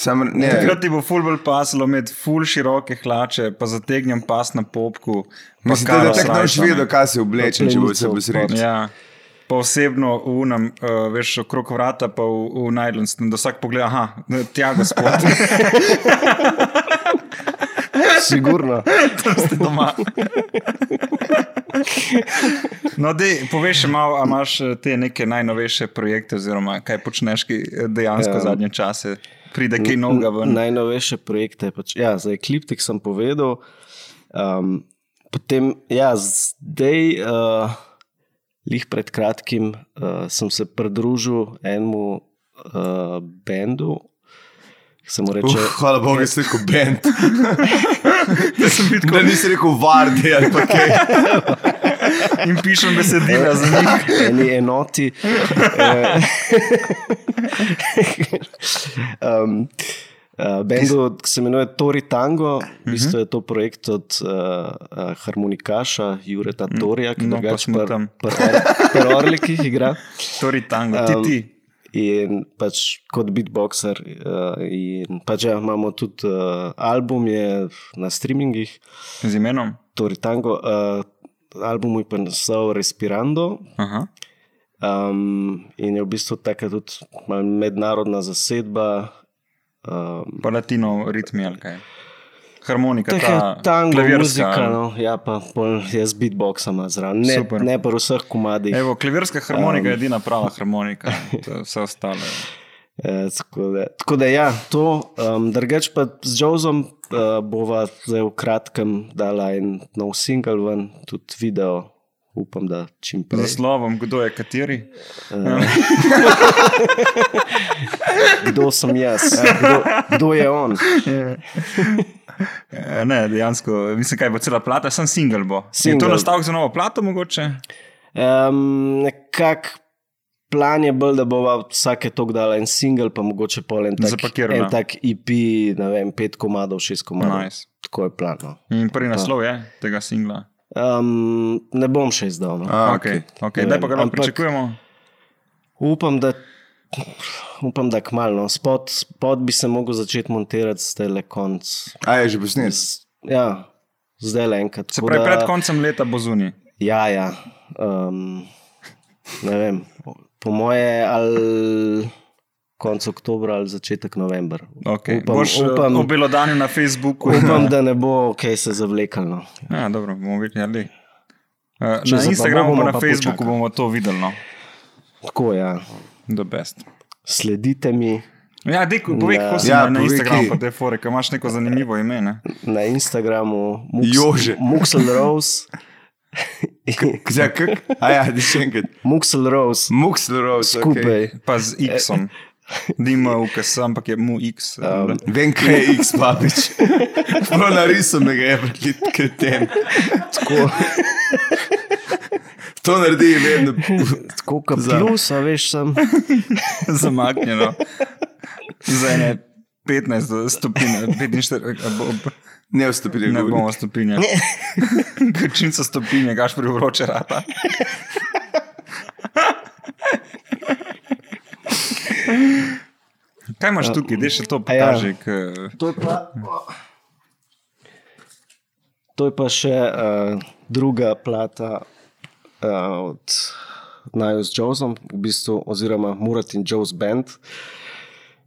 Sam, ne, Takrat ti bo ful bolj pasalo imeti ful široke hlače, pa zategnjem pas na popku. mislim, da tako ne boš vedel, kaj si oblečen, če bo se bo srečal. Ja. Pa osebno v unem, uh, veš, okrog vrata, pa v, v najlonskem, da vsak pogleda, aha, tja gospod, Sigurno. tam ste doma. No, dej, povej še malo, a imaš eh, te neke najnovejše projekte, oziroma kaj počneš ki eh, dejansko Ja. zadnje čase, pride kaj novega ven. Najnovejše projekte. Pač, ja, za Ekliptik sem povedal. Um, potem, ja, zdaj, uh, lih pred kratkim, uh, sem se pridružil enemu uh, bendu, reče. Uh, hvala Bogu, da si rekel bend. Sem bil Da nisi rekel vardi ali pa kaj. in pišem besedila za njih. eni enoti. eh, um, uh, bendu, ki se imenuje Tori Tango, v bistvu je to projekt od uh, uh, harmonikaša Jureta Torija, ki no, pa drugače pri tam. pr Orlikih igra. Tori tango, ti Um, ti. In pač kot beatboxer. Uh, in pač ja, imamo tudi uh, album je na streamingih, Z imenom. Tori Tango. Uh, album je pa naslov Respirando. Aha. Um, in je v bistvu taka tudi mednarodna zasedba. Um, Pa latino ritmi ali kaj. Harmonika, Tako je ta tango, klavirska, muzika, no, ja, pa jaz beatboxam zraven. Ne, Super. ne pa vseh komadih. Evo, klavirska harmonika Um. je edina prava harmonika, vse ostalo. E, tako, da, tako da ja, to. Um, Drugač pa z Jozom uh, bova zdaj v kratkem dala en nov singel ven, tudi video. Upam, da čim Z prej. naslovom, kdo je kateri. Kdo sem jaz? Kdo, kdo je on? Eh, Ne, dejansko, mislim, kaj bo cela plata, sem single bo. Je to Single. nastavek za novo plato mogoče? Um, nekak plan je bolj, da bova vsake tok dala en singel, pa mogoče pol en tak, en tak EP, ne vem, pet komadov, šest komadov. Nice. Tako je plan. No. In prvi naslov je tega singla. Um, ne bom še izdal. No. A, Okay, okay. Daj pa lahko ampak- pričakujemo. Upam, da. Upam, da kmalo. No. Spod, spod bi se mogel začeti montirati, zdaj le konc. A je že posnet. Ja, zdaj le enkrat. Se pravi, da- pred koncem leta bo zunaj. Ja, ja. Um, ne vem. Po moje, ali konec oktobra ali začetek novembra. Okay. Upam, Boš upam, upam, obelodanil na Facebooku. upam, da ne bo kaj se zavlekalo. Ja, dobro, bomo videli. Uh, Če na Instagramu bomo in na Facebooku počakali. bomo to videli. No. Tako ja. The best. Sledite mi Ja, dej, povej, Ja. kako si Ja, na, na Instagramu, kje. pa te fore, ker imaš neko zanimivo ime. Ne? na Instagramu, Jože. Muxel Rose. Zdaj, kak? A ja, da še enkrat. Muxel Rose, Muxler Rose. skupaj. Pa z X-om. Nima UKS, ampak je mu X. Um, Vem, kaj je X papič. Prav narisal me ga je pred krtem. Tako, To naredi vedno. tako kot Za- plus, a veš, sem. zamaknjeno. Za ene 15 stopinj, 45, a bo- bo- Ne ne v bomo stopinje. So stopinje, gaš pri vroče rata. Kaj imaš tukaj, da še to ja. pokaži? k- To je pa, to je pa še uh, druga plata uh, od Naju z Joesom, v bistvu, oziroma Murat in Joe's Band,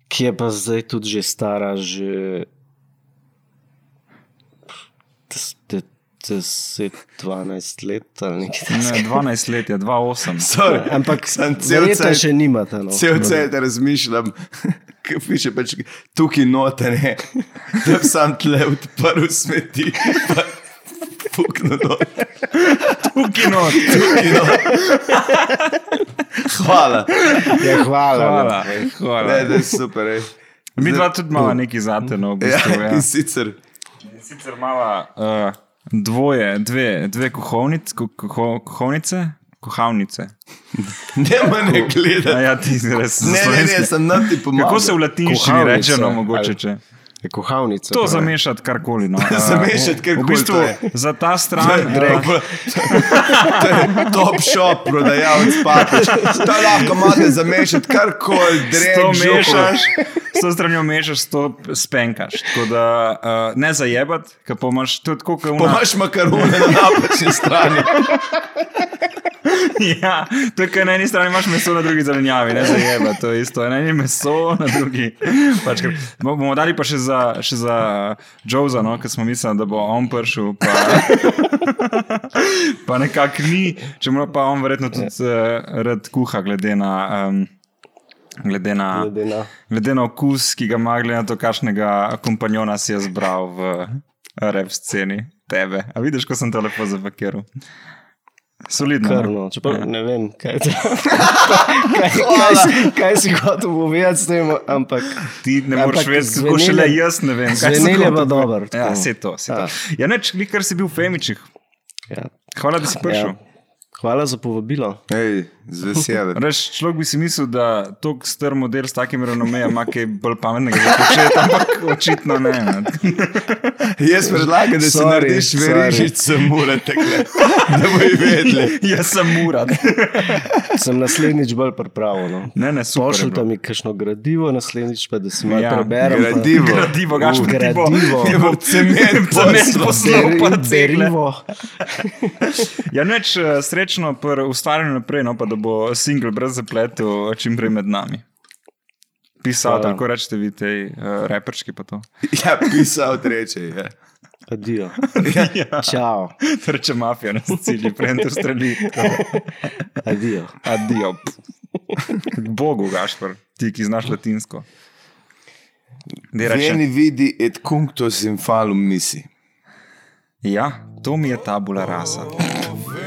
ki je pa zdaj tudi že stara, že 10-12 let ali nekaj Ne, 12 let je, 2-8. Sorry, Ampak sem cel verjetno cel še nimate. No. Cel cel razmišljam, kaj piše pač tukaj notene, da bi sam tle odprl smeti. pa Pukno dol. Tukaj not. Tukaj not. Hvala. Ja, hvala. Hvala. Ne, hvala. da je super. Ej. Mi dva tudi imamo nekaj zate, no, v bistvu. Ja, Ja. in sicer. Sicer imamo uh, dvoje, dve, dve kuhovnic, ko, koho, kuhovnice, kuhavnice. Nema ne A gledati. ja, ti si res. Ne, ne, ne, sem na ti pomagal. Kako se v latinščini reče, no, mogoče ali- če. Je kuhavnica. To zamešati karkoli. No. Zamešati karkoli, V bistvu je. za ta To je, stran. to je, to je top shop, prodajalec papič. To lahko imate zamešati karkoli, To drek, župo. mešaš, s to stranjo mešaš, to spenkaš. Tako da uh, ne zajebat, ker pa imaš to tako, kot Pa imaš makarone na napačni strani. Ja, to je, ker na eni strani imaš meso, na drugi zelenjavi, ne zajeba, to je isto. Na eni meso, na drugi. Pač, bo- bomo dali pa še za, še za Joza, no, ker smo mislili, da bo on prišel. Pa, pa nekako ni, čeprav pa on verjetno tudi uh, rad kuha, glede na. Um, Glede na, Glede na- glede na okus, ki ga ima, glede na to, kakšnega kompanjona si je zbral v rep sceni tebe. A vidiš, ko sem to lepo zapakiral? Solidno. no? Krno, čeprav ne vem, kaj, je to. kaj, kaj, si- kaj si hotel povedati s tem, ampak Ti ne moreš vedeti, kako šele jaz ne vem. zveneli je pa povedati. dobro, Ja, tako. vse to. Vse to. Ja. Ja, neč, kar si bil v Femičih. ja. Hvala, da si prišel. Ja. Hvala za povabilo. Ej, z veseljem. Reš, človek bi si mislil, da tako star model s takim renomejem ima kaj bolj pametnega za početi, ampak očitno ne. ne. Jaz predlagam, da si Sorry, narediš sorry. verižico, mora tekle, da bo jih vedeli. Jaz sem urad. Sem naslednjič bolj pripravljen. No. Ne, ne, je Pošljite bilo. mi kakšno gradivo, naslednjič pa da si malo Ja, preberem. pa- gradivo. Gradivo, gaš Uh, gradivo. gradivo. Je bo cement Cement poslal. poslal. Beri- pa cegle. Berivo. Ja, neč eh, srečno pri ustvarjanju naprej, no pa da bo singl brez zapletov čim prej med nami. Pisal, Hvala. tako rečete vi tej uh, reperčki pa to. Ja, pisal treče. Ja. Adijo. Čau. To reče mafija na Siciliji, prej to streli. Adijo. Adijo. Bogu, Gašpor, ti, ki znaš latinsko. Reče, Vieni vidi et cunctus in falum misi. Ja, to mi je tabula rasa. Oh,